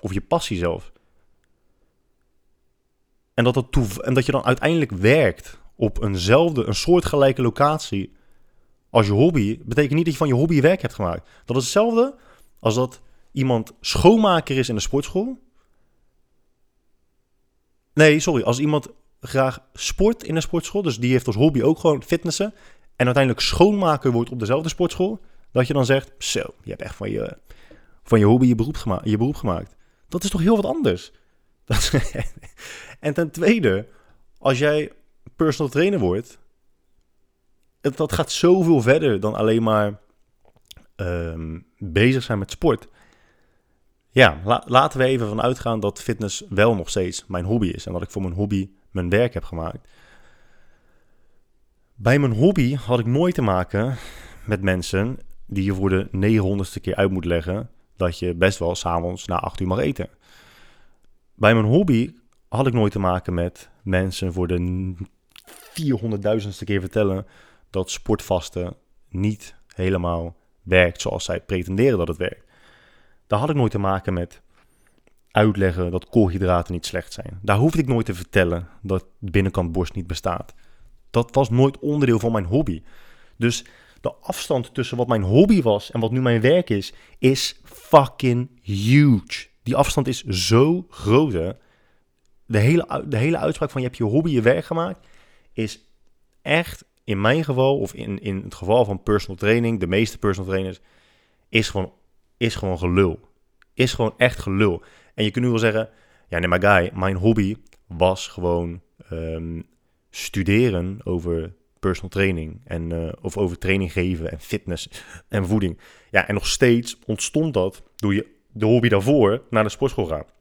Of je passie zelf. En dat, dat en dat je dan uiteindelijk werkt op eenzelfde, een soortgelijke locatie als je hobby, betekent niet dat je van je hobby werk hebt gemaakt. Dat is hetzelfde als dat iemand schoonmaker is in de sportschool. Nee, sorry, als iemand graag sport in een sportschool, dus die heeft als hobby ook gewoon fitnessen, en uiteindelijk schoonmaker wordt op dezelfde sportschool, dat je dan zegt, zo, je hebt echt van je, van je hobby je beroep, gemaakt, je beroep gemaakt. Dat is toch heel wat anders? Dat, en ten tweede, als jij personal trainer wordt, dat gaat zoveel verder dan alleen maar ehm, bezig zijn met sport. Ja, laten we even van uitgaan dat fitness wel nog steeds mijn hobby is. En dat ik voor mijn hobby mijn werk heb gemaakt. Bij mijn hobby had ik nooit te maken met mensen die je voor de 900ste keer uit moet leggen dat je best wel s'avonds na 8 uur mag eten. Bij mijn hobby had ik nooit te maken met mensen voor de 400.000ste keer vertellen dat sportvasten niet helemaal werkt zoals zij pretenderen dat het werkt. Daar had ik nooit te maken met uitleggen dat koolhydraten niet slecht zijn. Daar hoefde ik nooit te vertellen dat binnenkant borst niet bestaat. Dat was nooit onderdeel van mijn hobby. Dus de afstand tussen wat mijn hobby was en wat nu mijn werk is, is fucking huge. Die afstand is zo groot. De hele, de hele uitspraak van je hebt je hobby je werk gemaakt, is echt in mijn geval, of in, in het geval van personal training, de meeste personal trainers, is gewoon, is gewoon gelul. Is gewoon echt gelul. En je kunt nu wel zeggen, ja nee maar guy, mijn hobby was gewoon ehm, studeren over personal training. En, uh, of over training geven en fitness en voeding. Ja, en nog steeds ontstond dat door je de hobby daarvoor naar de sportschool gaat.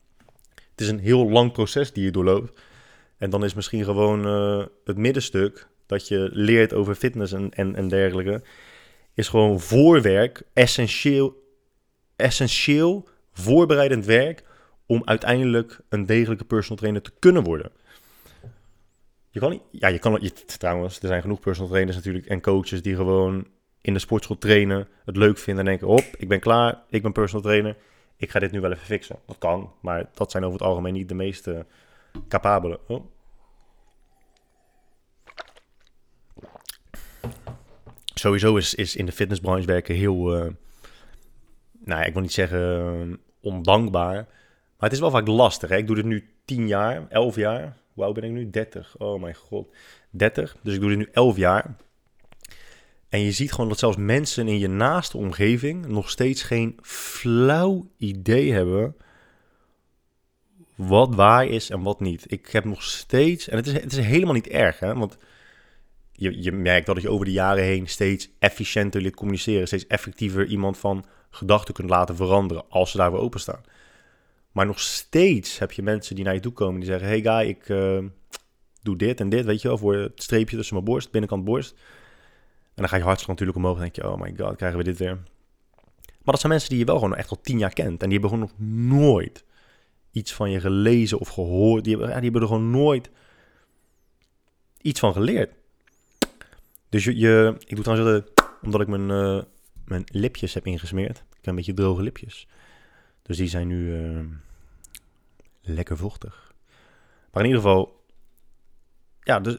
Het is een heel lang proces die je doorloopt. En dan is misschien gewoon uh, het middenstuk dat je leert over fitness en, en, en dergelijke, is gewoon voorwerk, essentieel, essentieel voorbereidend werk om uiteindelijk een degelijke personal trainer te kunnen worden. Je kan, ja, je kan, je, trouwens, er zijn genoeg personal trainers natuurlijk en coaches die gewoon in de sportschool trainen, het leuk vinden en denken, hop, ik ben klaar, ik ben personal trainer, ik ga dit nu wel even fixen. Dat kan, maar dat zijn over het algemeen niet de meeste capabelen. Oh. Sowieso is, is in de fitnessbranche werken heel, uh, nou ik wil niet zeggen uh, ondankbaar, maar het is wel vaak lastig. Hè? Ik doe dit nu 10 jaar, 11 jaar. Hoe oud ben ik nu? 30. Oh mijn god. 30. Dus ik doe dit nu 11 jaar. En je ziet gewoon dat zelfs mensen in je naaste omgeving nog steeds geen flauw idee hebben wat waar is en wat niet. Ik heb nog steeds, en het is, het is helemaal niet erg, hè, want je, je merkt dat je over de jaren heen steeds efficiënter leert communiceren, steeds effectiever iemand van gedachten kunt laten veranderen als ze daarvoor openstaan. Maar nog steeds heb je mensen die naar je toe komen die zeggen: Hey guy, ik uh, doe dit en dit, weet je wel, voor het streepje tussen mijn borst, binnenkant borst. En dan ga je hartstikke natuurlijk omhoog en denk je: Oh my god, krijgen we dit weer. Maar dat zijn mensen die je wel gewoon echt al tien jaar kent. En die hebben gewoon nog nooit iets van je gelezen of gehoord. Die hebben, die hebben er gewoon nooit iets van geleerd. Dus je, je ik doe trouwens, omdat ik mijn, uh, mijn lipjes heb ingesmeerd. Ik heb een beetje droge lipjes. Dus die zijn nu uh, lekker vochtig. Maar in ieder geval, ja, dus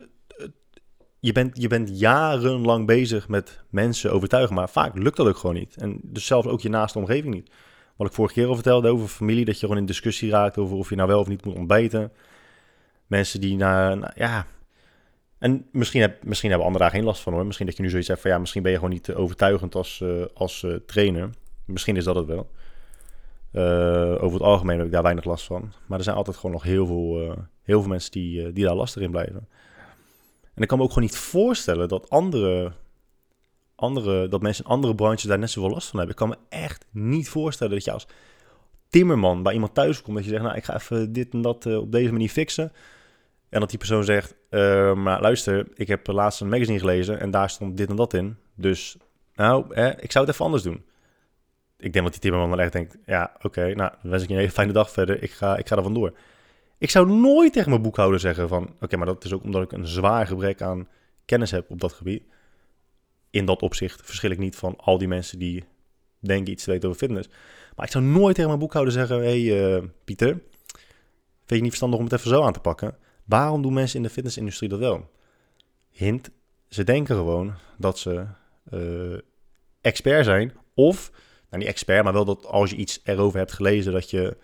je bent, je bent jarenlang bezig met mensen overtuigen, maar vaak lukt dat ook gewoon niet. En dus zelfs ook je naaste omgeving niet. Wat ik vorige keer al vertelde over familie, dat je gewoon in discussie raakt over of je nou wel of niet moet ontbijten. Mensen die naar, nou, ja, en misschien, heb, misschien hebben anderen daar geen last van hoor. Misschien dat je nu zoiets hebt van ja, misschien ben je gewoon niet overtuigend als, uh, als uh, trainer. Misschien is dat het wel. Over het algemeen heb ik daar weinig last van. Maar er zijn altijd gewoon nog heel veel, heel veel mensen die, die daar lastig in blijven. En ik kan me ook gewoon niet voorstellen dat andere, andere, dat mensen in andere branches daar net zoveel last van hebben. Ik kan me echt niet voorstellen dat je als timmerman bij iemand thuis komt, dat je zegt, nou, ik ga even dit en dat op deze manier fixen. En dat die persoon zegt, uh, maar luister, ik heb laatst een magazine gelezen en daar stond dit en dat in. Dus, nou, ik zou het even anders doen. Ik denk dat die timmerman dan echt denkt, ja, oké, nou, dan wens ik je een hele fijne dag verder. Ik ga, ik ga er vandoor. Ik zou nooit tegen mijn boekhouder zeggen van, oké, maar dat is ook omdat ik een zwaar gebrek aan kennis heb op dat gebied. In dat opzicht verschil ik niet van al die mensen die denk ik iets te weten over fitness. Maar ik zou nooit tegen mijn boekhouder zeggen: hey, uh, Pieter, vind je niet verstandig om het even zo aan te pakken? Waarom doen mensen in de fitnessindustrie dat wel? Hint, ze denken gewoon dat ze uh, expert zijn. Of, nou niet expert, maar wel dat als je iets erover hebt gelezen, dat je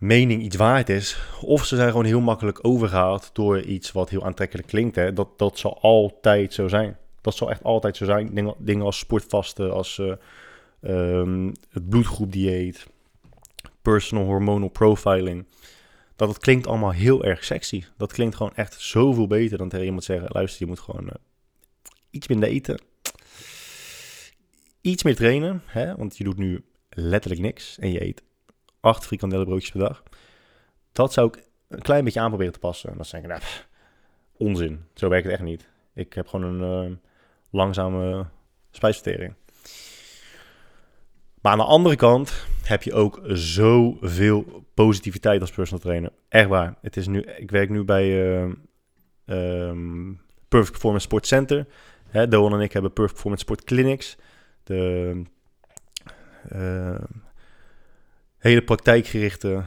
mening iets waard is. Of ze zijn gewoon heel makkelijk overgehaald door iets wat heel aantrekkelijk klinkt. Hè. Dat, dat zal altijd zo zijn. Dat zal echt altijd zo zijn. Dingen, dingen als sportvasten, als uh, um, het bloedgroepdieet, personal hormonal profiling. Dat het klinkt allemaal heel erg sexy. Dat klinkt gewoon echt zoveel beter dan tegen iemand zeggen: luister, je moet gewoon uh, iets minder eten. Iets meer trainen, hè? want je doet nu letterlijk niks en je eet acht frikandellenbroodjes per dag. Dat zou ik een klein beetje aan proberen te passen. En dan denk ik, nou, onzin. Zo werkt het echt niet. Ik heb gewoon een uh, langzame spijsvertering. Maar aan de andere kant heb je ook zoveel positiviteit als personal trainer. Echt waar. Het is nu, ik werk nu bij uh, um, Perfect Performance Sport Center. Hè, Doan en ik hebben Perfect Performance Sport Clinics. De uh, hele praktijkgerichte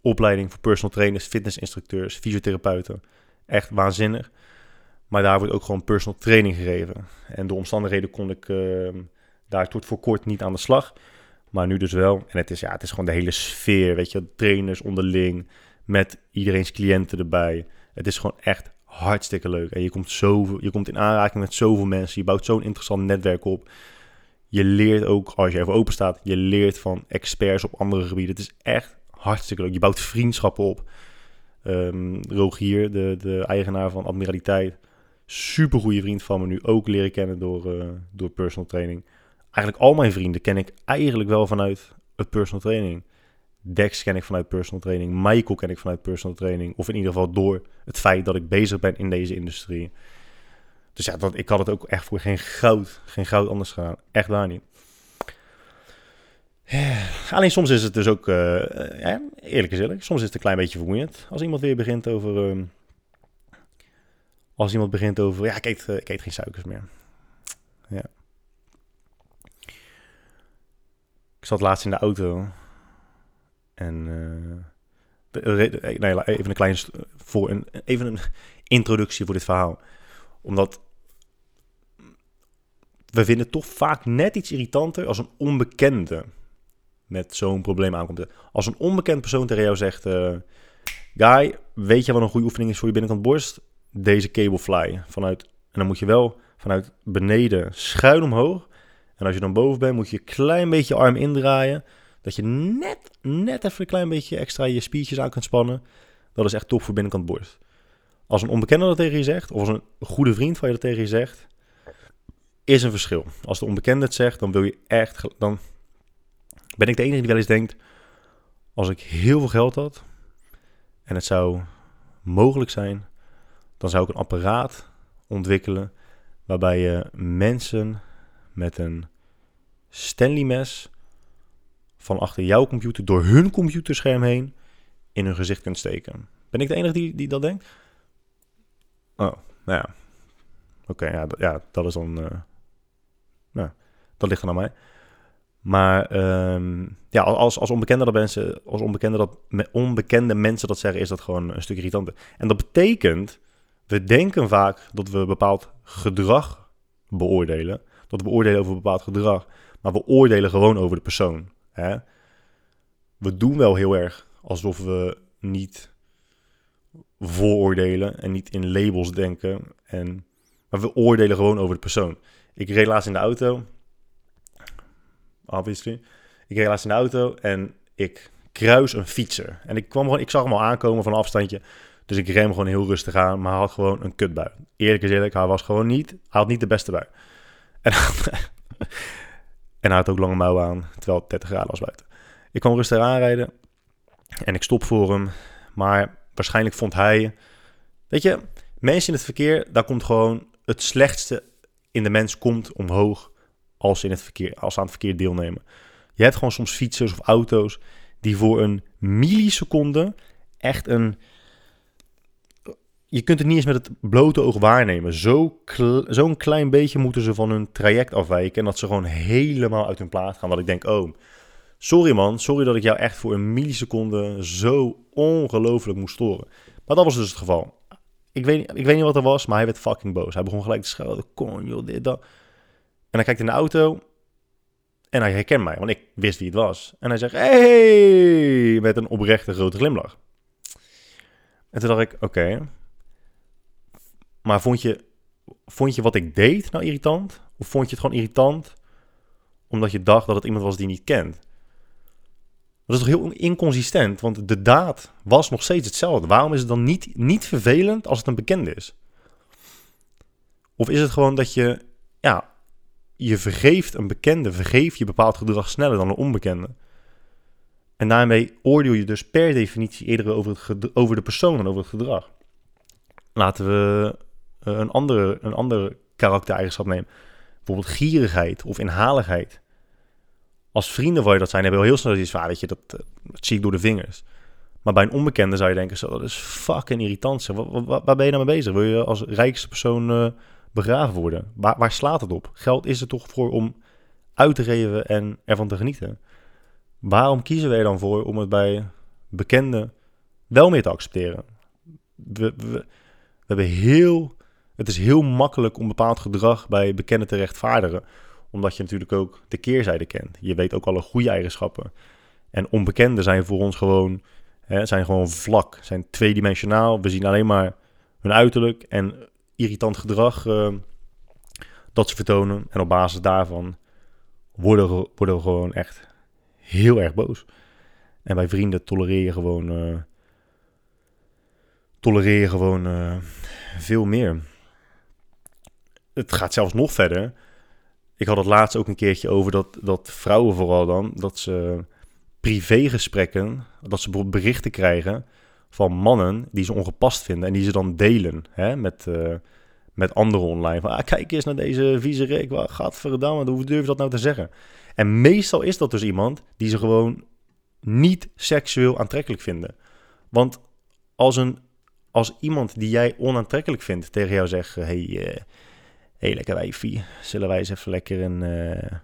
opleiding voor personal trainers, fitnessinstructeurs, fysiotherapeuten. Echt waanzinnig. Maar daar wordt ook gewoon personal training gegeven. En door omstandigheden kon ik uh, daar tot voor kort niet aan de slag. Maar nu dus wel. En het is, ja, het is gewoon de hele sfeer, weet je. Trainers onderling, met iedereen's cliënten erbij. Het is gewoon echt hartstikke leuk. En je komt, zoveel, je komt in aanraking met zoveel mensen. Je bouwt zo'n interessant netwerk op. Je leert ook, als je even open staat, je leert van experts op andere gebieden. Het is echt hartstikke leuk. Je bouwt vriendschappen op. Um, Rogier, de, de eigenaar van Admiraliteit, super goede vriend van me nu. Ook leren kennen door, uh, door personal training. Eigenlijk al mijn vrienden ken ik eigenlijk wel vanuit het personal training. Dex ken ik vanuit personal training. Michael ken ik vanuit personal training. Of in ieder geval door het feit dat ik bezig ben in deze industrie. Dus ja, dat, ik had het ook echt voor geen goud, geen goud anders gedaan. Echt waar niet. Alleen soms is het dus ook, uh, ja, eerlijk eerlijk, soms is het een klein beetje vermoeiend. Als iemand weer begint over, uh, als iemand begint over, ja, ik eet, uh, ik eet geen suikers meer. Ja. Ik zat laatst in de auto en, nee, even een klein, voor een, even een introductie voor dit verhaal omdat we vinden het toch vaak net iets irritanter als een onbekende met zo'n probleem aankomt. Als een onbekend persoon tegen jou zegt: uh, Guy, weet je wat een goede oefening is voor je binnenkant borst? Deze cable fly. Vanuit, en dan moet je wel vanuit beneden schuin omhoog. En als je dan boven bent, moet je een klein beetje arm indraaien. Dat je net, net even een klein beetje extra je spiertjes aan kunt spannen. Dat is echt top voor binnenkant borst. Als een onbekende dat tegen je zegt, of als een goede vriend van je dat tegen je zegt, is een verschil. Als de onbekende het zegt, dan wil je echt. Dan ben ik de enige die wel eens denkt: als ik heel veel geld had en het zou mogelijk zijn, dan zou ik een apparaat ontwikkelen waarbij je mensen met een Stanley mes van achter jouw computer door hun computerscherm heen in hun gezicht kunt steken. Ben ik de enige die, die dat denkt? Oh, nou ja. Oké, ja, ja, dat is dan... Uh, nou, dat ligt dan aan mij. Maar um, ja, als, als, onbekende dat mensen, als onbekende, dat, onbekende mensen dat zeggen, is dat gewoon een stuk irritanter. En dat betekent, we denken vaak dat we bepaald gedrag beoordelen. Dat we beoordelen over bepaald gedrag. Maar we oordelen gewoon over de persoon. Hè? We doen wel heel erg alsof we niet vooroordelen en niet in labels denken. En, maar we oordelen gewoon over de persoon. Ik reed laatst in de auto. Obviously. Ik reed laatst in de auto en ik kruis een fietser. En ik, kwam gewoon, ik zag hem al aankomen van een afstandje. Dus ik rem gewoon heel rustig aan, maar hij had gewoon een kutbui. Eerlijk is eerlijk, hij was gewoon niet, hij had niet de beste bui. En, en hij had ook lange mouwen aan, terwijl het 30 graden was buiten. Ik kwam rustig aanrijden en ik stop voor hem. Maar waarschijnlijk vond hij. Weet je, mensen in het verkeer, daar komt gewoon het slechtste in de mens komt omhoog als ze, in het verkeer, als ze aan het verkeer deelnemen. Je hebt gewoon soms fietsers of auto's die voor een milliseconde echt een. Je kunt het niet eens met het blote oog waarnemen. Zo'n zo klein beetje moeten ze van hun traject afwijken. En dat ze gewoon helemaal uit hun plaat gaan. Dat ik denk, oh, sorry man, sorry dat ik jou echt voor een milliseconde zo ongelooflijk moest storen. Maar dat was dus het geval. Ik weet, ik weet niet wat er was, maar hij werd fucking boos. Hij begon gelijk te schelden. Kon joh, dit, dat. En hij kijkt in de auto en hij herkent mij, want ik wist wie het was. En hij zegt, hey, met een oprechte grote glimlach. En toen dacht ik, oké. Maar vond je, vond je wat ik deed nou irritant? Of vond je het gewoon irritant omdat je dacht dat het iemand was die je niet kent? Dat is toch heel inconsistent, want de daad was nog steeds hetzelfde. Waarom is het dan niet, niet vervelend als het een bekende is? Of is het gewoon dat je, ja, je vergeeft een bekende, vergeef je bepaald gedrag sneller dan een onbekende. En daarmee oordeel je dus per definitie eerder over, het over de persoon dan over het gedrag. Laten we een andere, een andere karaktereigenschap nemen. Bijvoorbeeld gierigheid of inhaligheid. Als vrienden waar je dat zijn, hebben we heel snel iets van, ah, weet je, dat, eh, dat, zie ik door de vingers. Maar bij een onbekende zou je denken, zo, dat is fucking irritant. Waar, waar ben je nou mee bezig? Wil je als rijkste persoon uh, begraven worden? Waar, waar slaat het op? Geld is er toch voor om uit te geven en ervan te genieten. Waarom kiezen wij dan voor om het bij bekenden wel meer te accepteren? We, we hebben heel, het is heel makkelijk om bepaald gedrag bij bekenden te rechtvaardigen, omdat je natuurlijk ook de keerzijde kent. Je weet ook alle goede eigenschappen. En onbekenden zijn voor ons gewoon, hè, zijn gewoon vlak, zijn tweedimensionaal. We zien alleen maar hun uiterlijk en irritant gedrag uh, dat ze vertonen. En op basis daarvan worden, worden we gewoon echt heel erg boos. En bij vrienden tolereer je gewoon, uh, tolereer je gewoon uh, veel meer. Het gaat zelfs nog verder. Ik had het laatst ook een keertje over dat, dat vrouwen vooral dan, dat ze privégesprekken, dat ze berichten krijgen van mannen die ze ongepast vinden en die ze dan delen hè, met, uh, met anderen online. Van, ah, kijk eens naar deze vieze reek, wat gaat hoe durf je dat nou te zeggen? En meestal is dat dus iemand die ze gewoon niet seksueel aantrekkelijk vinden. Want als, een, als iemand die jij onaantrekkelijk vindt tegen jou zegt: hey, uh, hey, lekker wijfie, zullen wij eens even lekker een, uh,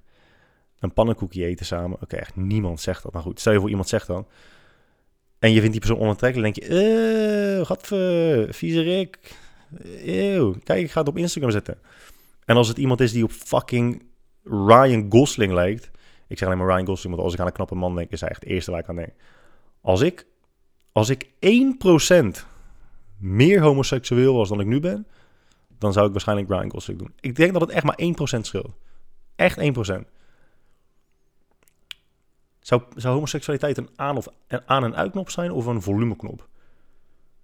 een pannenkoekje eten samen? Oké, echt niemand zegt dat. Maar goed, stel je voor iemand zegt dan. En je vindt die persoon onaantrekkelijk, denk je: eh, gadver, vieze Rick. Eeuw, kijk, ik ga het op Instagram zetten. En als het iemand is die op fucking Ryan Gosling lijkt. Ik zeg alleen maar Ryan Gosling, want als ik aan een knappe man denk, is hij echt het eerste waar ik aan denk. Als ik, als ik 1% meer homoseksueel was dan ik nu ben, dan zou ik waarschijnlijk Ryan Gosling doen. Ik denk dat het echt maar 1% scheelt. Echt 1%. Zou, zou homoseksualiteit een aan- of een aan- en uitknop zijn of een volumeknop?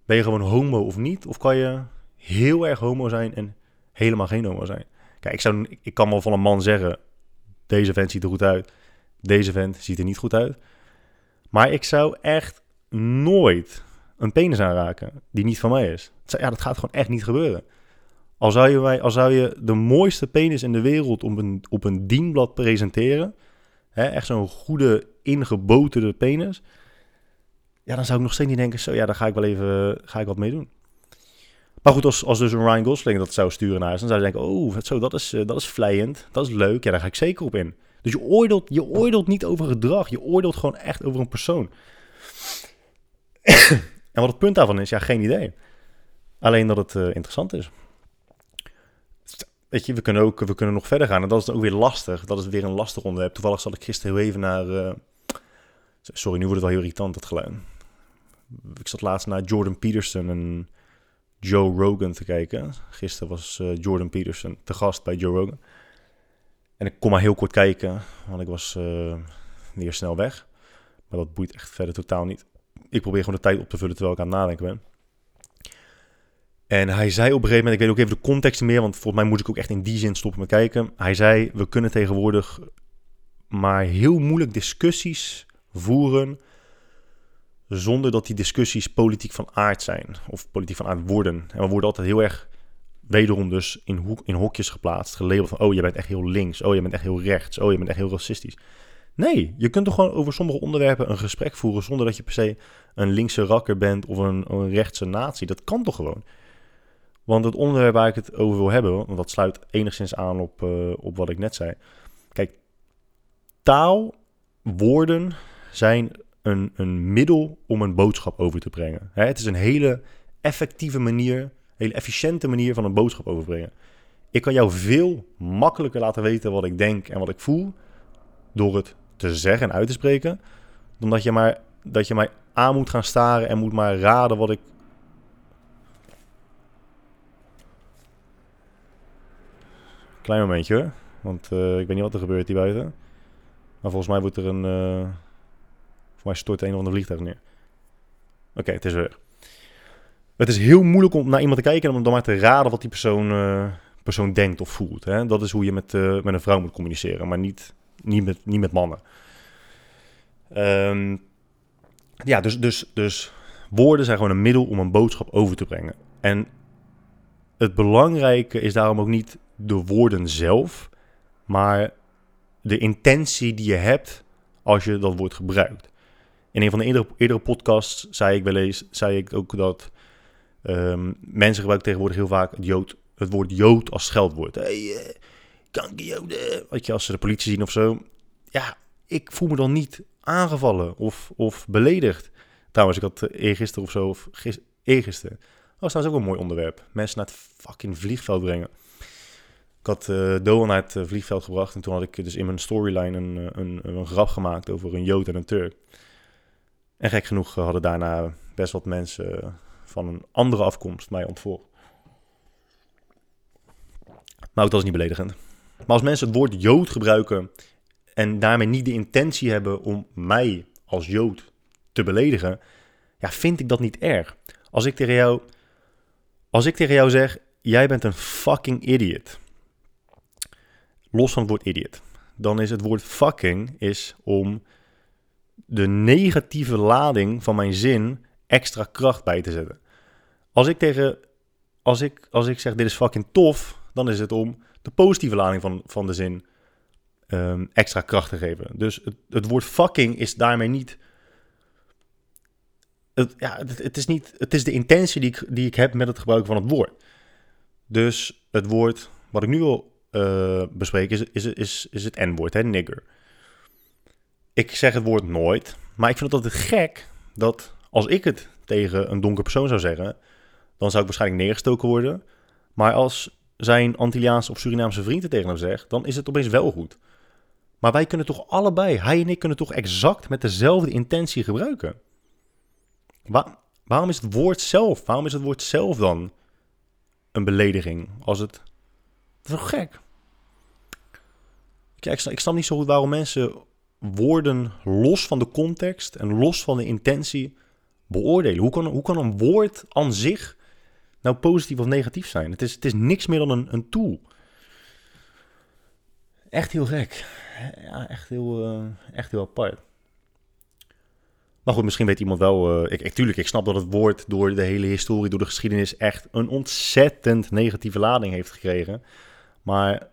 Ben je gewoon homo of niet? Of kan je heel erg homo zijn en helemaal geen homo zijn? Kijk, ik, zou, ik kan wel van een man zeggen, deze vent ziet er goed uit. Deze vent ziet er niet goed uit. Maar ik zou echt nooit een penis aanraken die niet van mij is. Ja, dat gaat gewoon echt niet gebeuren. Al zou je, al zou je de mooiste penis in de wereld op een, op een dienblad presenteren, hè, echt zo'n goede ingeboterde penis, ja, dan zou ik nog steeds niet denken, zo ja, daar ga ik wel even ga ik wat mee doen. Maar goed, als, dus een Ryan Gosling dat zou sturen naar huis, dan zou je denken, oh, zo, dat is, uh, dat is vlijend, dat is leuk, ja, daar ga ik zeker op in. Dus je oordeelt, je oordeelt niet over gedrag, je oordeelt gewoon echt over een persoon. en wat het punt daarvan is, ja, geen idee. Alleen dat het uh, interessant is. Weet je, we kunnen ook we kunnen nog verder gaan. En dat is ook weer lastig. Dat is weer een lastig onderwerp. Toevallig zat ik gisteren heel even naar... Uh, sorry, nu wordt het wel heel irritant, dat geluid. Ik zat laatst naar Jordan Peterson en Joe Rogan te kijken. Gisteren was uh, Jordan Peterson te gast bij Joe Rogan. En ik kon maar heel kort kijken, want ik was uh, weer snel weg. Maar dat boeit echt verder totaal niet. Ik probeer gewoon de tijd op te vullen terwijl ik aan het nadenken ben. En hij zei op een gegeven moment, ik weet ook even de context meer, want volgens mij moet ik ook echt in die zin stoppen met kijken. Hij zei, we kunnen tegenwoordig maar heel moeilijk discussies voeren zonder dat die discussies politiek van aard zijn of politiek van aard worden. En we worden altijd heel erg wederom dus in, in hokjes geplaatst, gelabeld van oh je bent echt heel links, oh je bent echt heel rechts, oh je bent echt heel racistisch. Nee, je kunt toch gewoon over sommige onderwerpen een gesprek voeren zonder dat je per se een linkse rakker bent of een, een rechtse natie. Dat kan toch gewoon. Want het onderwerp waar ik het over wil hebben, want dat sluit enigszins aan op, eh, op wat ik net zei. Kijk, taal, woorden zijn een, een middel om een boodschap over te brengen. Hè, het is een hele effectieve manier, een hele efficiënte manier van een boodschap overbrengen. Ik kan jou veel makkelijker laten weten wat ik denk en wat ik voel door het te zeggen en uit te spreken, dan dat je, maar, dat je mij aan moet gaan staren en moet maar raden wat ik. Klein momentje want uh, ik weet niet wat er gebeurt hier buiten. Maar volgens mij wordt er een. Uh, voor mij stort een of ander vliegtuig neer. Oké, het is weer. Het is heel moeilijk om naar iemand te kijken en om dan maar te raden wat die persoon, uh, persoon denkt of voelt. Hè? Dat is hoe je met, met een vrouw moet communiceren, maar niet, niet, met, niet met mannen. Um, ja, dus, dus, dus woorden zijn gewoon een middel om een boodschap over te brengen. En het belangrijke is daarom ook niet de woorden zelf, maar de intentie die je hebt als je dat woord gebruikt. In een van de eerdere, podcasts zei ik wel eens, zei ik ook dat um, mensen gebruiken tegenwoordig heel vaak het, jood, het woord jood als scheldwoord. Hey, uh, kankerjoden, weet je, als ze de politie zien of zo. Ja, ik voel me dan niet aangevallen of, of beledigd. Trouwens, ik had eh, eergisteren of zo, of gisteren, eergisteren. Dat was ook een mooi onderwerp. Mensen naar het fucking vliegveld brengen. Ik had uh, Doan naar het eh, vliegveld gebracht en toen had ik dus in mijn storyline een, een, een grap gemaakt over een Jood en een Turk. En gek genoeg hadden daarna best wat mensen van een andere afkomst mij ontvolgd. Maar ook dat is niet beledigend. Maar als mensen het woord Jood gebruiken en daarmee niet de intentie hebben om mij als Jood te beledigen, ja, vind ik dat niet erg. Als ik tegen jou, als ik tegen jou zeg, jij bent een fucking idiot. Los van het woord idiot. Dan is het woord fucking is om de negatieve lading van mijn zin extra kracht bij te zetten. Als ik tegen, als ik, als ik zeg dit is fucking tof, dan is het om de positieve lading van, van de zin um, extra kracht te geven. Dus het, het, woord fucking is daarmee niet. Het, ja, het, is niet. Het is de intentie die ik, die ik heb met het gebruiken van het woord. Dus het woord wat ik nu wil uh, bespreken is, is, is, is het N-woord, hè, nigger. Ik zeg het woord nooit, maar ik vind het altijd gek dat als ik het tegen een donker persoon zou zeggen, dan zou ik waarschijnlijk neergestoken worden. Maar als zijn Antilliaanse of Surinaamse vrienden tegen hem zegt, dan is het opeens wel goed. Maar wij kunnen toch allebei, hij en ik kunnen toch exact met dezelfde intentie gebruiken? waarom is het woord zelf, waarom is het woord zelf dan een belediging? Als het, dat gek? Ik snap niet zo goed waarom mensen woorden los van de context en los van de intentie beoordelen. Hoe kan, hoe kan een woord aan zich nou positief of negatief zijn? Het is, het is niks meer dan een, een tool. Echt heel gek. Ja, echt heel, uh, echt heel apart. Maar goed, misschien weet iemand wel. Uh, ik, ik, tuurlijk, ik snap dat het woord door de hele historie, door de geschiedenis, echt een ontzettend negatieve lading heeft gekregen. Maar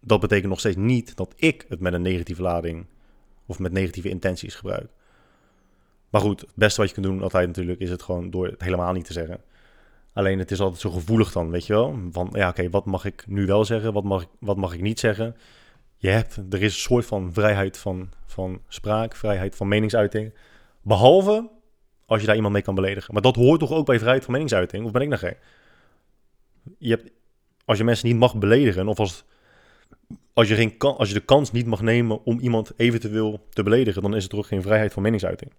dat betekent nog steeds niet dat ik het met een negatieve lading of met negatieve intenties gebruik. Maar goed, het beste wat je kunt doen altijd natuurlijk is het gewoon door het helemaal niet te zeggen. Alleen het is altijd zo gevoelig dan, weet je wel. Van ja, oké, wat mag ik nu wel zeggen? Wat mag, wat mag ik niet zeggen? je hebt, er is een soort van vrijheid van, van spraak, vrijheid van meningsuiting. Behalve als je daar iemand mee kan beledigen. Maar dat hoort toch ook bij vrijheid van meningsuiting? Of ben ik nog gek? Je hebt, als je mensen niet mag beledigen, of als, als, je geen, als je de kans niet mag nemen om iemand eventueel te beledigen, dan is het toch geen vrijheid van meningsuiting.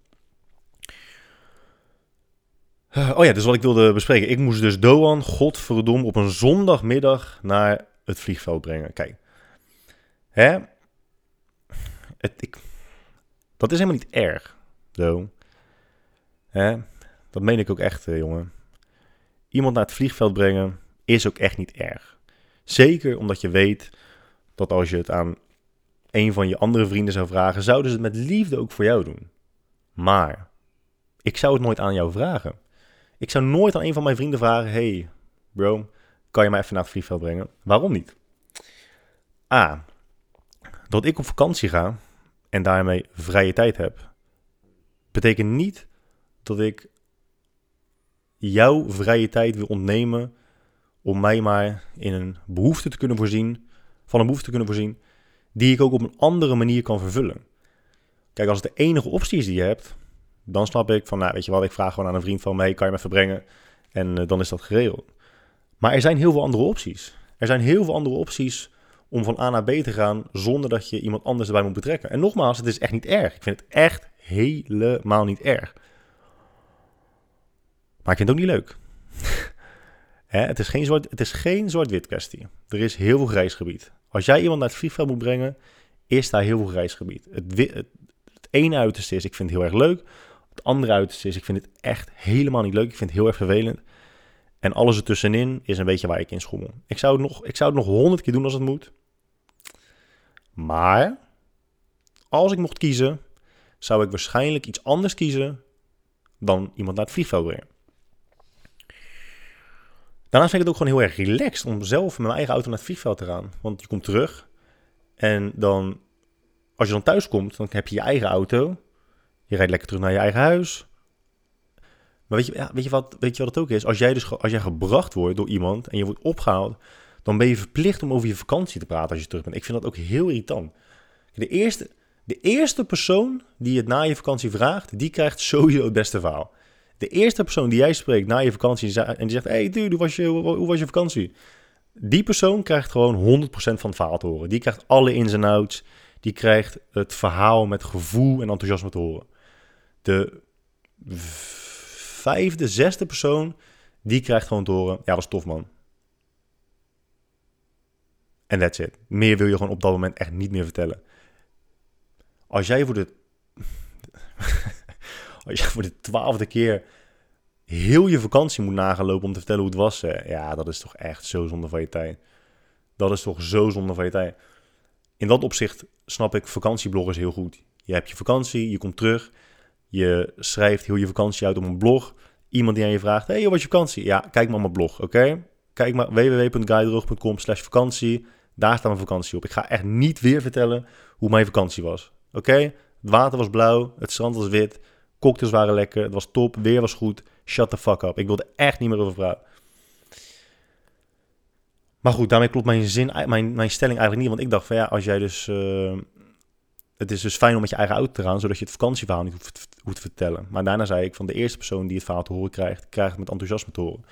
Oh ja, dus wat ik wilde bespreken. Ik moest dus Doan, godverdomme, op een zondagmiddag naar het vliegveld brengen. Kijk, Hè? Dat is helemaal niet erg. Zo. Hè? Dat meen ik ook echt, eh, jongen. Iemand naar het vliegveld brengen is ook echt niet erg. Zeker omdat je weet dat als je het aan een van je andere vrienden zou vragen, zouden ze het met liefde ook voor jou doen. Maar ik zou het nooit aan jou vragen. Ik zou nooit aan een van mijn vrienden vragen: Hey, bro, kan je mij even naar het vliegveld brengen? Waarom niet? A. Dat ik op vakantie ga en daarmee vrije tijd heb, betekent niet dat ik jouw vrije tijd wil ontnemen om mij maar in een behoefte te kunnen voorzien, van een behoefte te kunnen voorzien, die ik ook op een andere manier kan vervullen. Kijk, als het de enige optie is die je hebt, dan snap ik van, nou, weet je wat, ik vraag gewoon aan een vriend van mij, kan je me even brengen? En eh, dan is dat geregeld. Maar er zijn heel veel andere opties. Er zijn heel veel andere opties om van A naar B te gaan zonder dat je iemand anders erbij moet betrekken. En nogmaals, het is echt niet erg. Ik vind het echt helemaal niet erg. Maar ik vind het ook niet leuk. Hè, het is geen zwart-wit kwestie. Er is heel veel grijs gebied. Als jij iemand naar het vliegveld moet brengen, is daar heel veel grijs gebied. Het, het, het ene uiterste is, ik vind het heel erg leuk. Het andere uiterste is, ik vind het echt helemaal niet leuk. Ik vind het heel erg vervelend. En alles ertussenin is een beetje waar ik in schommel. Ik zou het nog, ik zou het nog honderd keer doen als het moet. Maar als ik mocht kiezen, zou ik waarschijnlijk iets anders kiezen dan iemand naar het vliegveld brengen. Daarnaast vind ik het ook gewoon heel erg relaxed om zelf met mijn eigen auto naar het vliegveld te gaan. Want je komt terug en dan, als je dan thuis komt, dan heb je je eigen auto. Je rijdt lekker terug naar je eigen huis. Maar weet je, weet je, wat, weet je wat het ook is? Als jij, dus, als jij gebracht wordt door iemand en je wordt opgehaald, dan ben je verplicht om over je vakantie te praten als je terug bent. Ik vind dat ook heel irritant. De eerste, de eerste persoon die het na je vakantie vraagt, die krijgt sowieso het beste verhaal. De eerste persoon die jij spreekt na je vakantie en die zegt: Hey, dude, hoe was je, hoe was je vakantie? Die persoon krijgt gewoon 100% van het verhaal te horen. Die krijgt alle ins en outs. Die krijgt het verhaal met gevoel en enthousiasme te horen. De vijfde, zesde persoon, die krijgt gewoon te horen: Ja, dat is tof, man. En that's it. Meer wil je gewoon op dat moment echt niet meer vertellen. Als jij voor de. Als jij voor de twaalfde keer heel je vakantie moet nagaan lopen om te vertellen hoe het was. Ja, dat is toch echt zo zonde van je tijd. Dat is toch zo zonde van je tijd. In dat opzicht snap ik vakantiebloggers heel goed. Je hebt je vakantie, je komt terug, je schrijft heel je vakantie uit op een blog. Iemand die aan je vraagt, hey, hoe was je vakantie? Ja, kijk maar op mijn blog, oké? Kijk maar www.guidedroog.com slash vakantie. Daar staat mijn vakantie op. Ik ga echt niet weer vertellen hoe mijn vakantie was. Oké? Het water was blauw, het strand was wit, cocktails waren lekker, het was top, weer was goed. Shut the fuck up. Ik wilde echt niet meer over praten. Maar goed, daarmee klopt mijn, zin, mijn, mijn stelling eigenlijk niet. Want ik dacht van ja, als jij dus... Uh, het is dus fijn om met je eigen auto te gaan, zodat je het vakantieverhaal niet hoeft, hoeft te vertellen. Maar daarna zei ik van de eerste persoon die het verhaal te horen krijgt, krijgt het met enthousiasme te horen.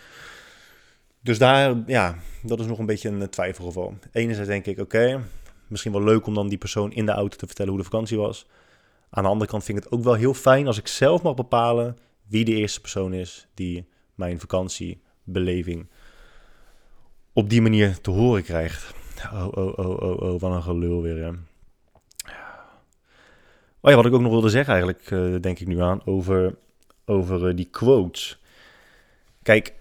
Dus daar, ja, dat is nog een beetje een twijfelgeval. Enerzijds denk ik, oké, misschien wel leuk om dan die persoon in de auto te vertellen hoe de vakantie was. Aan de andere kant vind ik het ook wel heel fijn als ik zelf mag bepalen wie de eerste persoon is die mijn vakantiebeleving op die manier te horen krijgt. Oh, oh, oh, oh, oh, wat een gelul weer. Hè. Oh wat ik ook nog wilde zeggen eigenlijk, uh, denk ik nu aan, over, over uh, die quotes. Kijk,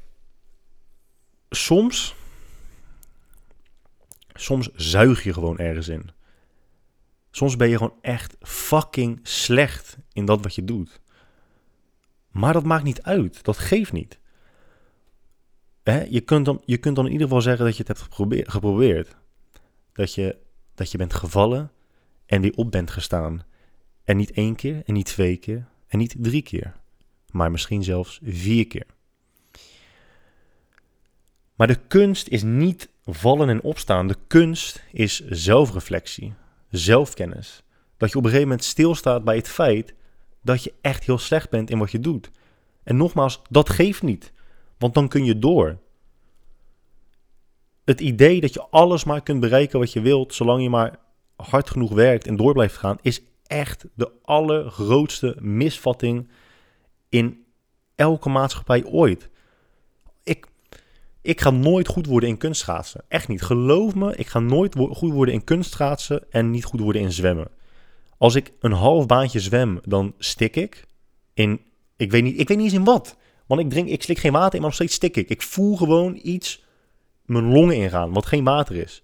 soms, soms zuig je gewoon ergens in. Soms ben je gewoon echt fucking slecht in dat wat je doet. Maar dat maakt niet uit. Dat geeft niet. Hè? Je, kunt dan, je kunt dan in ieder geval zeggen dat je het hebt geprobeerd. Dat je, dat je bent gevallen en weer op bent gestaan. En niet één keer, en niet twee keer, en niet drie keer. Maar misschien zelfs vier keer. Maar de kunst is niet vallen en opstaan. De kunst is zelfreflectie, zelfkennis. Dat je op een gegeven moment stilstaat bij het feit dat je echt heel slecht bent in wat je doet. En nogmaals, dat geeft niet, want dan kun je door. Het idee dat je alles maar kunt bereiken wat je wilt, zolang je maar hard genoeg werkt en door blijft gaan, is echt de allergrootste misvatting in elke maatschappij ooit. Ik, ik ga nooit goed worden in kunstschaatsen. Echt niet. Geloof me, ik ga nooit goed worden in kunstschaatsen en niet goed worden in zwemmen. Als ik een half baantje zwem, dan stik ik. In, ik, weet niet, ik weet niet eens in wat. Want ik, drink, ik slik geen water in, maar nog steeds stik ik. Ik voel gewoon iets mijn longen ingaan, wat geen water is.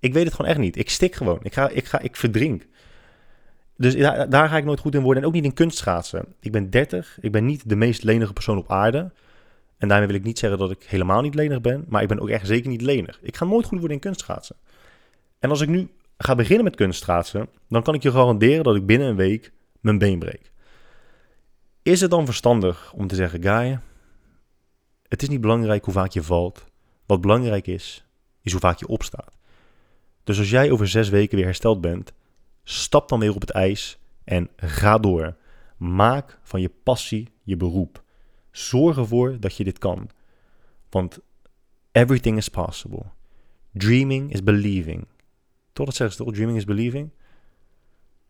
Ik weet het gewoon echt niet. Ik stik gewoon. Ik, ga, ik, ga, ik verdrink. Dus daar, daar ga ik nooit goed in worden. En ook niet in kunstschaatsen. Ik ben 30. Ik ben niet de meest lenige persoon op aarde. En daarmee wil ik niet zeggen dat ik helemaal niet lenig ben. Maar ik ben ook echt zeker niet lenig. Ik ga nooit goed worden in kunstschaatsen. En als ik nu ga beginnen met kunstschaatsen, dan kan ik je garanderen dat ik binnen een week mijn been breek. Is het dan verstandig om te zeggen, Guy, het is niet belangrijk hoe vaak je valt, Wat belangrijk is, is hoe vaak je opstaat. Dus als jij over zes weken weer hersteld bent, stap dan weer op het ijs en ga door. Maak van je passie je beroep. Zorg ervoor dat je dit kan. Want everything is possible. Dreaming is believing. Toch dat zeggen ze toch? Dreaming is believing?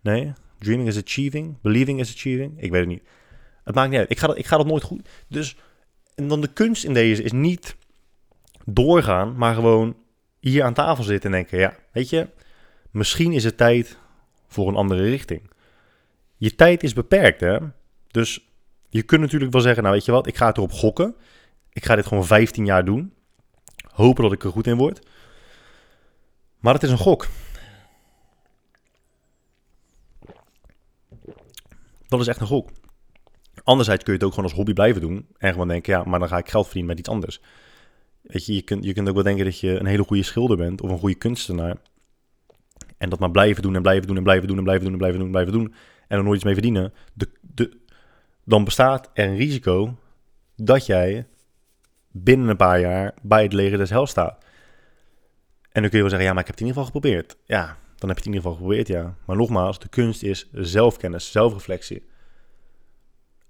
Nee? Dreaming is achieving? Believing is achieving? Ik weet het niet. Het maakt niet uit. Ik ga dat, ik ga dat nooit goed. Dus en dan de kunst in deze is niet doorgaan, maar gewoon hier aan tafel zitten en denken: ja, weet je, misschien is het tijd voor een andere richting. Je tijd is beperkt, hè? Dus je kunt natuurlijk wel zeggen: nou, weet je wat, ik ga het erop gokken. Ik ga dit gewoon 15 jaar doen. Hopen dat ik er goed in word. Maar het is een gok. Dat is echt een gok. Anderzijds kun je het ook gewoon als hobby blijven doen. En gewoon denken, ja, maar dan ga ik geld verdienen met iets anders. Weet je, je kunt, je kunt ook wel denken dat je een hele goede schilder bent of een goede kunstenaar. En dat maar blijven doen en blijven doen en blijven doen en blijven doen en blijven doen en blijven doen. En er nooit iets mee verdienen. De, de, dan bestaat er een risico dat jij binnen een paar jaar bij het leger des hel staat. En dan kun je wel zeggen, ja, maar ik heb het in ieder geval geprobeerd. Ja, dan heb je het in ieder geval geprobeerd, ja. Maar nogmaals, de kunst is zelfkennis, zelfreflectie.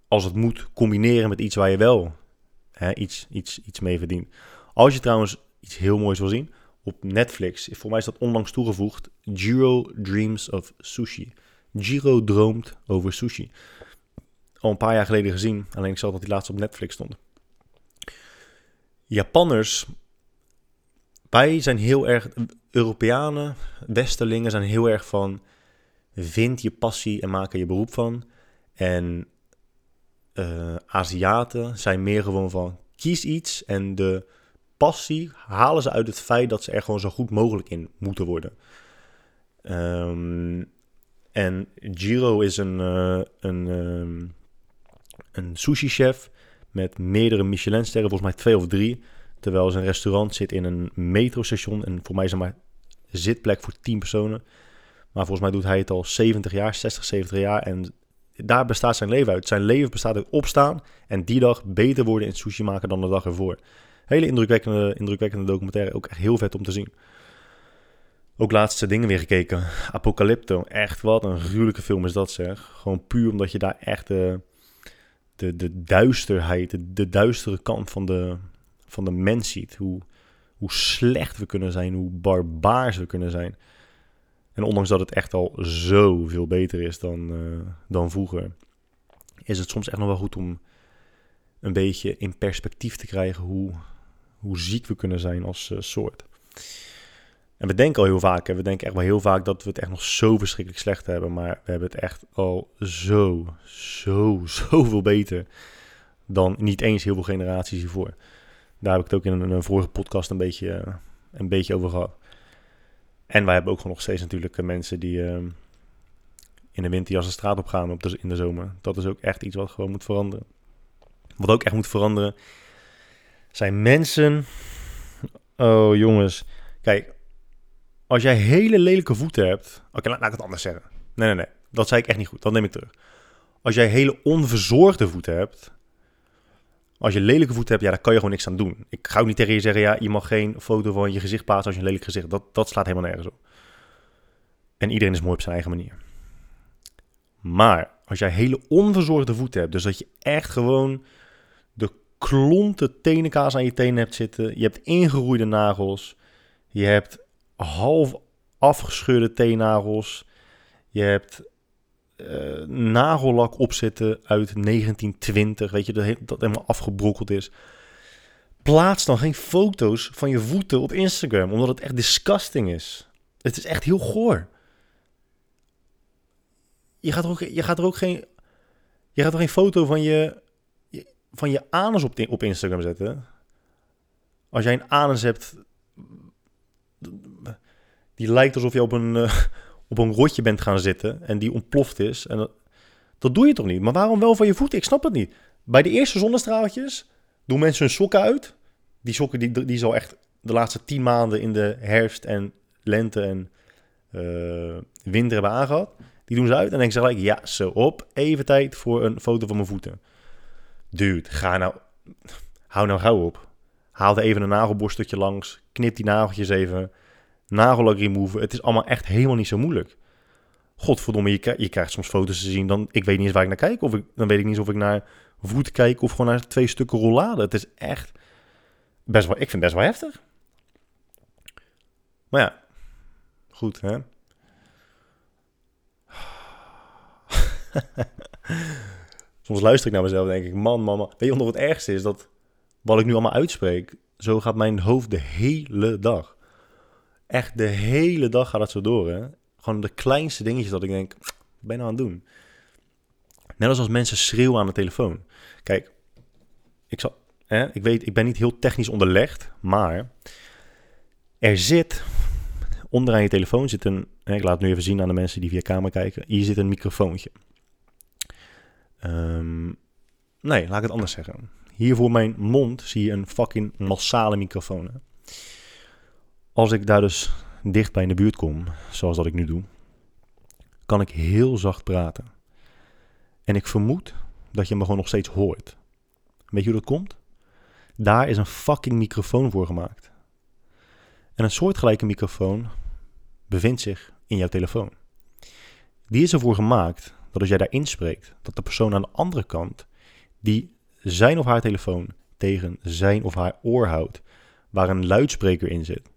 Als het moet combineren met iets waar je wel hè, iets, iets, iets mee verdient. Als je trouwens iets heel moois wil zien, op Netflix, voor mij is dat onlangs toegevoegd, Jiro Dreams of Sushi. Jiro droomt over sushi. Een paar jaar geleden gezien, alleen ik zag dat die laatst op Netflix stond. Japanners, wij zijn heel erg, Europeanen, Westerlingen zijn heel erg van, vind je passie en maak er je beroep van. En uh, Aziaten zijn meer gewoon van, kies iets en de passie halen ze uit het feit dat ze er gewoon zo goed mogelijk in moeten worden. Um, en Jiro is een, uh, een, um, een sushi-chef met meerdere Michelin-sterren, volgens mij twee of drie. Terwijl zijn restaurant zit in een metrostation en voor mij is er maar zitplek voor 10 personen. Maar volgens mij doet hij het al 70 jaar, 60, 70 jaar. En daar bestaat zijn leven uit. Zijn leven bestaat uit opstaan en die dag beter worden in sushi maken dan de dag ervoor. Hele indrukwekkende, indrukwekkende documentaire. Ook echt heel vet om te zien. Ook laatste dingen weer gekeken. Apocalypto. Echt wat een gruwelijke film is dat zeg. Gewoon puur omdat je daar echt de, de, de duisterheid, de, de duistere kant van de, van de mens ziet. Hoe, hoe slecht we kunnen zijn, hoe barbaars we kunnen zijn. En ondanks dat het echt al zoveel beter is dan, uh, dan vroeger, is het soms echt nog wel goed om een beetje in perspectief te krijgen hoe, hoe ziek we kunnen zijn als uh, soort. En we denken al heel vaak, we denken echt wel heel vaak dat we het echt nog zo verschrikkelijk slecht hebben. Maar we hebben het echt al zo, zo, zoveel beter dan niet eens heel veel generaties hiervoor. Daar heb ik het ook in een, vorige podcast een beetje, eh, een beetje over gehad. En wij hebben ook gewoon nog steeds natuurlijk mensen die uh, in de winter als de straat op gaan op in de zomer. Dat is ook echt iets wat gewoon moet veranderen. Wat ook echt moet veranderen, zijn mensen. Oh jongens, kijk, als jij hele lelijke voeten hebt. Oké, laat, laat, ik het anders zeggen. Nee, nee, nee, dat zei ik echt niet goed. Dat neem ik terug. Als jij hele onverzorgde voeten hebt. Als je lelijke voeten hebt, ja, daar kan je gewoon niks aan doen. Ik ga ook niet tegen je zeggen, ja, je mag geen foto van je gezicht plaatsen als je een lelijk gezicht Dat, dat slaat helemaal nergens op. En iedereen is mooi op zijn eigen manier. Maar als jij hele onverzorgde voeten hebt, dus dat je echt gewoon de klonten tenenkaas aan je tenen hebt zitten, je hebt ingeroeide nagels, je hebt half afgescheurde teennagels, je hebt uh, nagellak opzetten uit 1920, weet je, dat, dat helemaal afgebrokkeld is. Plaats dan geen foto's van je voeten op Instagram, omdat het echt disgusting is. Het is echt heel goor. Je gaat er ook, je gaat er ook geen, je gaat er geen foto van je, van je anus op, op Instagram zetten. Als jij een anus hebt, die lijkt alsof je op een, uh, op een rotje bent gaan zitten en die ontploft is. En dat, dat doe je toch niet? Maar waarom wel van je voeten? Ik snap het niet. Bij de eerste zonnestraaltjes doen mensen hun sokken uit. Die sokken die, die zal echt de laatste tien maanden in de herfst en lente en uh, winter hebben aangehad. Die doen ze uit en denken ze gelijk, ja, zo op. Even tijd voor een foto van mijn voeten. Dude, ga nou... Hou nou gauw op. Haal er even een nagelborsteltje langs. Knip die nageltjes even. Nagellak removen. Het is allemaal echt helemaal niet zo moeilijk. Godverdomme, je, je krijgt soms foto's te zien. Dan, ik weet niet eens waar ik naar kijk. Of ik, dan weet ik niet eens of ik naar voet kijk of gewoon naar twee stukken rollade. Het is echt best wel, ik vind het best wel heftig. Maar ja, goed hè. Soms luister ik naar mezelf en denk ik, man, mama. Weet je nog het ergste is? Dat wat ik nu allemaal uitspreek, zo gaat mijn hoofd de hele dag. Echt de hele dag gaat het zo door, hè. Gewoon de kleinste dingetjes dat ik denk, wat ben nou aan het doen? Net als als mensen schreeuwen aan de telefoon. Kijk, ik, zal, hè, ik weet, ik ben niet heel technisch onderlegd, maar er zit onderaan je telefoon zit een, ik laat het nu even zien aan de mensen die via camera kijken, hier zit een microfoontje. Um, nee, laat ik het anders zeggen. Hier voor mijn mond zie je een fucking massale microfoon. Als ik daar dus dicht bij in de buurt kom, zoals dat ik nu doe, kan ik heel zacht praten. En ik vermoed dat je me gewoon nog steeds hoort. Weet je hoe dat komt? Daar is een fucking microfoon voor gemaakt. En een soortgelijke microfoon bevindt zich in jouw telefoon. Die is ervoor gemaakt dat als jij daar inspreekt, dat de persoon aan de andere kant, die zijn of haar telefoon tegen zijn of haar oor houdt, waar een luidspreker in zit,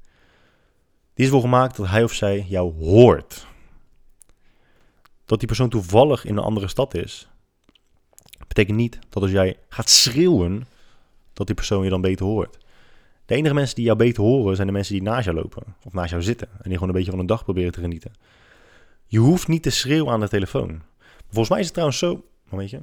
die is ervoor gemaakt dat hij of zij jou hoort. Dat die persoon toevallig in een andere stad is, betekent niet dat als jij gaat schreeuwen, dat die persoon je dan beter hoort. De enige mensen die jou beter horen zijn de mensen die naast jou lopen of naast jou zitten en die gewoon een beetje van een dag proberen te genieten. Je hoeft niet te schreeuwen aan de telefoon. Volgens mij is het trouwens zo. Momentje.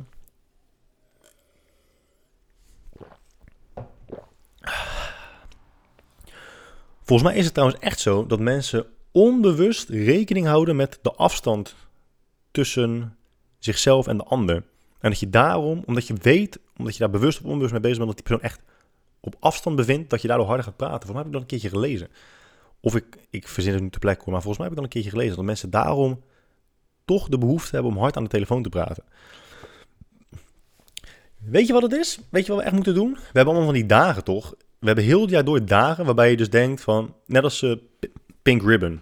Volgens mij is het trouwens echt zo dat mensen onbewust rekening houden met de afstand tussen zichzelf en de ander. En dat je daarom, omdat je weet, omdat je daar bewust of onbewust mee bezig bent, dat die persoon echt op afstand bevindt, dat je daardoor harder gaat praten. Volgens mij heb ik dat een keertje gelezen. Of ik, ik verzin het nu te plekke, maar volgens mij heb ik dat een keertje gelezen. Dat mensen daarom toch de behoefte hebben om hard aan de telefoon te praten. Weet je wat het is? Weet je wat we echt moeten doen? We hebben allemaal van die dagen toch? We hebben heel het jaar door dagen waarbij je dus denkt van, net als uh, Pink Ribbon.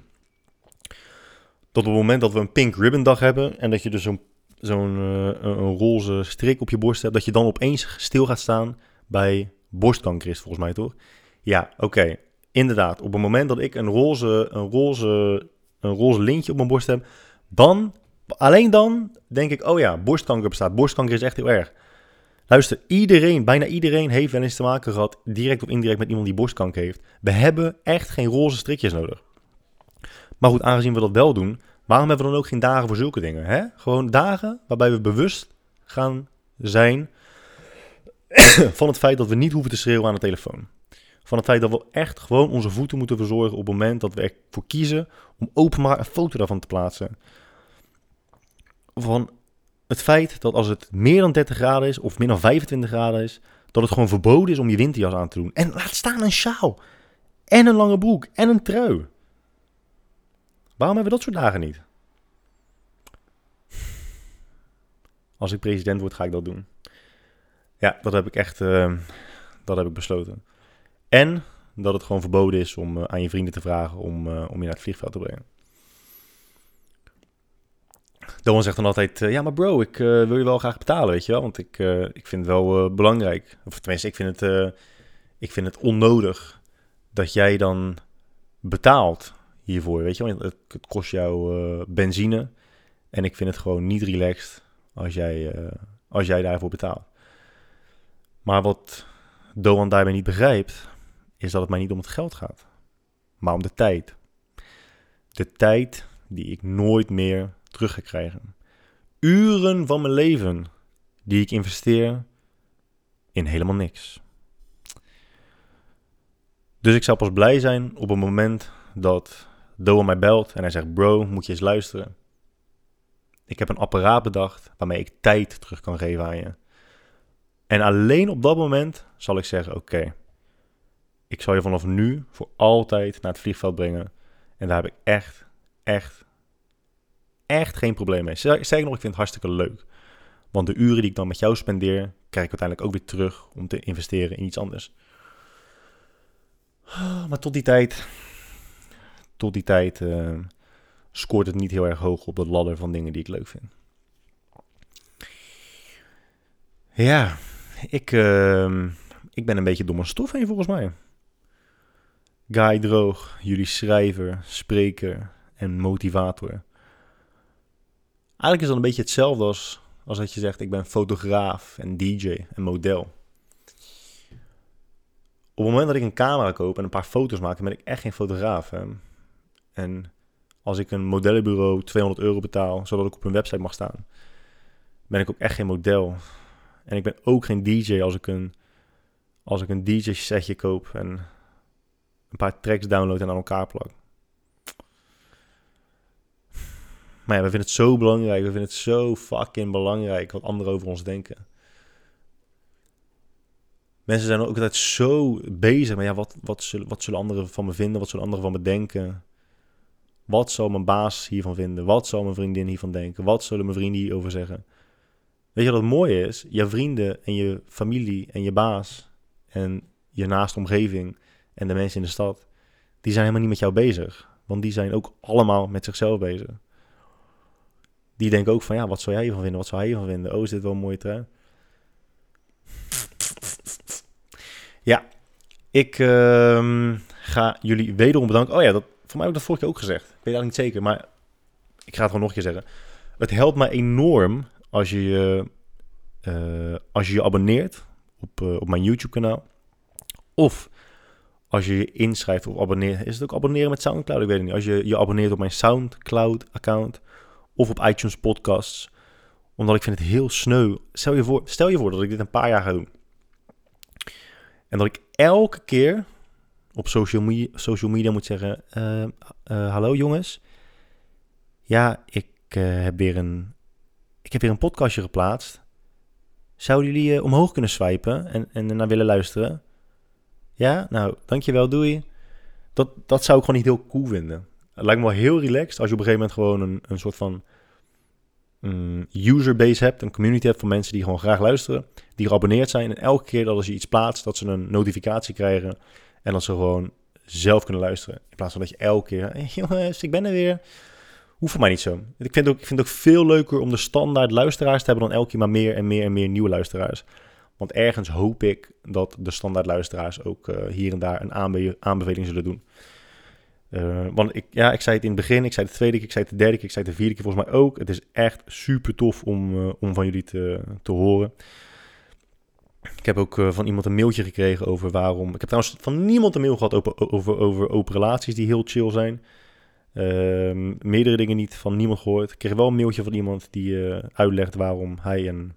Dat op het moment dat we een Pink Ribbon dag hebben en dat je dus zo'n zo'n uh, een roze strik op je borst hebt, dat je dan opeens stil gaat staan bij borstkanker is volgens mij toch? Ja, oké. Inderdaad, op het moment dat ik een roze, een roze, een roze lintje op mijn borst heb, dan, alleen dan, denk ik, oh ja, borstkanker bestaat. Borstkanker is echt heel erg. Luister, iedereen, bijna iedereen heeft wel eens te maken gehad, direct of indirect met iemand die borstkanker heeft. We hebben echt geen roze strikjes nodig. Maar goed, aangezien we dat wel doen, waarom hebben we dan ook geen dagen voor zulke dingen? Hè? Gewoon dagen waarbij we bewust gaan zijn van het feit dat we niet hoeven te schreeuwen aan de telefoon. Van het feit dat we echt gewoon onze voeten moeten verzorgen op het moment dat we ervoor kiezen om openbaar een foto daarvan te plaatsen. Van het feit dat als het meer dan 30 graden is of meer dan 25 graden is, dat het gewoon verboden is om je winterjas aan te doen. En laat staan een sjaal. En een lange broek. En een trui. Waarom hebben we dat soort dagen niet? Als ik president word, ga ik dat doen. Ja, dat heb ik echt uh, dat heb ik besloten. En dat het gewoon verboden is om uh, aan je vrienden te vragen om, uh, om je naar het vliegveld te brengen. Doan zegt dan altijd, ja maar bro, ik wil je wel graag betalen, weet je wel. Want ik, ik vind het wel belangrijk. Of tenminste, ik vind, het, ik vind het onnodig dat jij dan betaalt hiervoor, weet je wel. Het, het kost jou benzine. En ik vind het gewoon niet relaxed als jij, als jij daarvoor betaalt. Maar wat Doan daarbij niet begrijpt, is dat het mij niet om het geld gaat, maar om de tijd. De tijd die ik nooit meer terug ga krijgen. Uren van mijn leven die ik investeer in helemaal niks. Dus ik zou pas blij zijn op het moment dat Doan mij belt en hij zegt: Bro, moet je eens luisteren. Ik heb een apparaat bedacht waarmee ik tijd terug kan geven aan je. En alleen op dat moment zal ik zeggen: Oké, ik zal je vanaf nu voor altijd naar het vliegveld brengen. En daar heb ik echt, echt, echt geen probleem mee. Zeg nog, ik vind het hartstikke leuk. Want de uren die ik dan met jou spendeer, krijg ik uiteindelijk ook weer terug om te investeren in iets anders. Maar tot die tijd, tot die tijd uh, scoort het niet heel erg hoog op de ladder van dingen die ik leuk vind. Ja, ik, uh, ik ben een beetje door mijn stof heen volgens mij. Guy Droog, jullie schrijver, spreker en motivator. Eigenlijk is dat een beetje hetzelfde als, als dat je zegt: ik ben fotograaf en DJ en model. Op het moment dat ik een camera koop en een paar foto's maak, ben ik echt geen fotograaf. En als ik een modellenbureau 200 euro betaal, zodat ik op een website mag staan, ben ik ook echt geen model. En ik ben ook geen DJ als ik een, als ik een DJ-setje koop en een paar tracks download en aan elkaar plak. Maar ja, we vinden het zo belangrijk. We vinden het zo fucking belangrijk wat anderen over ons denken. Mensen zijn ook altijd zo bezig met ja, wat, wat, zullen, wat zullen anderen van me vinden? Wat zullen anderen van me denken? Wat zal mijn baas hiervan vinden? Wat zal mijn vriendin hiervan denken? Wat zullen mijn vrienden hierover zeggen? Weet je wat het mooie is? Je vrienden en je familie en je baas en je naaste omgeving en de mensen in de stad, die zijn helemaal niet met jou bezig. Want die zijn ook allemaal met zichzelf bezig. Die denken ook van, ja, wat zou jij hiervan vinden? Wat zou hij hiervan vinden? Oh, is dit wel een mooie trui? Ja, ik uh, ga jullie wederom bedanken. Oh ja, dat, voor mij heb ik dat vorige keer ook gezegd. Ik weet eigenlijk niet zeker, maar ik ga het gewoon nog een keer zeggen. Het helpt mij enorm als je uh, als je, je abonneert op, uh, op mijn YouTube-kanaal. Of als je je inschrijft of abonneert. Is het ook abonneren met Soundcloud? Ik weet het niet. Als je je abonneert op mijn Soundcloud-account of op iTunes Podcasts. Omdat ik vind het heel sneu. Stel je voor, stel je voor dat ik dit een paar jaar ga doen. En dat ik elke keer op social media, social media moet zeggen: uh, Hallo jongens. Ja, ik heb weer een ik heb weer een podcastje geplaatst. Zouden jullie omhoog kunnen swipen en, en willen luisteren? Ja, nou, dankjewel, doei. Dat, dat zou ik gewoon niet heel cool vinden. Het lijkt me wel heel relaxed als je op een gegeven moment gewoon een, een soort van um, userbase hebt, een community hebt van mensen die gewoon graag luisteren, die geabonneerd zijn. En elke keer dat als je iets plaatst, dat ze een notificatie krijgen en dat ze gewoon zelf kunnen luisteren. In plaats van dat je elke keer, jongens, ik ben er weer hoeft voor mij niet zo. Ik vind, ook, ik vind het ook veel leuker om de standaard luisteraars te hebben dan elke keer maar meer en meer en meer nieuwe luisteraars. Want ergens hoop ik dat de standaard luisteraars ook uh, hier en daar een aanbe aanbeveling zullen doen. Uh, want ik, ja, ik zei het in het begin, ik zei het de tweede keer, ik zei het de derde keer, ik zei het de vierde keer volgens mij ook. Het is echt super tof om, uh, om van jullie te, te horen. Ik heb ook van iemand een mailtje gekregen over waarom. Ik heb trouwens van niemand een mail gehad over, over, over open relaties die heel chill zijn. Uh, meerdere dingen niet van niemand gehoord. Ik kreeg wel een mailtje van iemand die uitlegt waarom hij een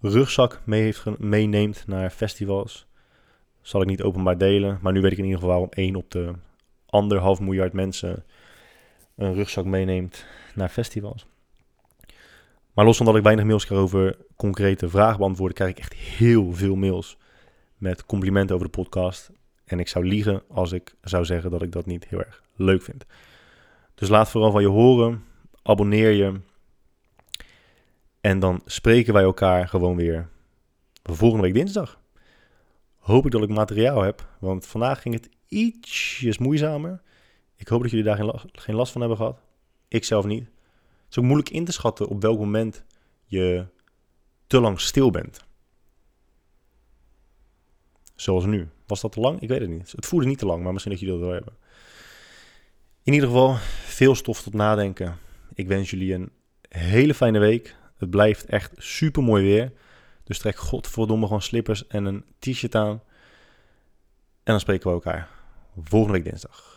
rugzak mee heeft meeneemt naar festivals. Zal ik niet openbaar delen, maar nu weet ik in ieder geval waarom één op de anderhalf miljard mensen een rugzak meeneemt naar festivals. Maar los van dat ik weinig mails krijg over concrete vragen beantwoorden, krijg ik echt heel veel mails met complimenten over de podcast. En ik zou liegen als ik zou zeggen dat ik dat niet heel erg leuk vind. Dus laat vooral van je horen. Abonneer je. En dan spreken wij elkaar gewoon weer volgende week dinsdag. Hoop ik dat ik materiaal heb, want vandaag ging het ietsjes moeizamer. Ik hoop dat jullie daar geen last, geen last van hebben gehad. Ik zelf niet. Het is ook moeilijk in te schatten op welk moment je te lang stil bent. Zoals nu. Was dat te lang? Ik weet het niet. Het voelde niet te lang, maar misschien dat jullie dat wel hebben. In ieder geval, veel stof tot nadenken. Ik wens jullie een hele fijne week. Het blijft echt super mooi weer. Dus trek godverdomme gewoon slippers en een t-shirt aan. En dan spreken we elkaar volgende week dinsdag.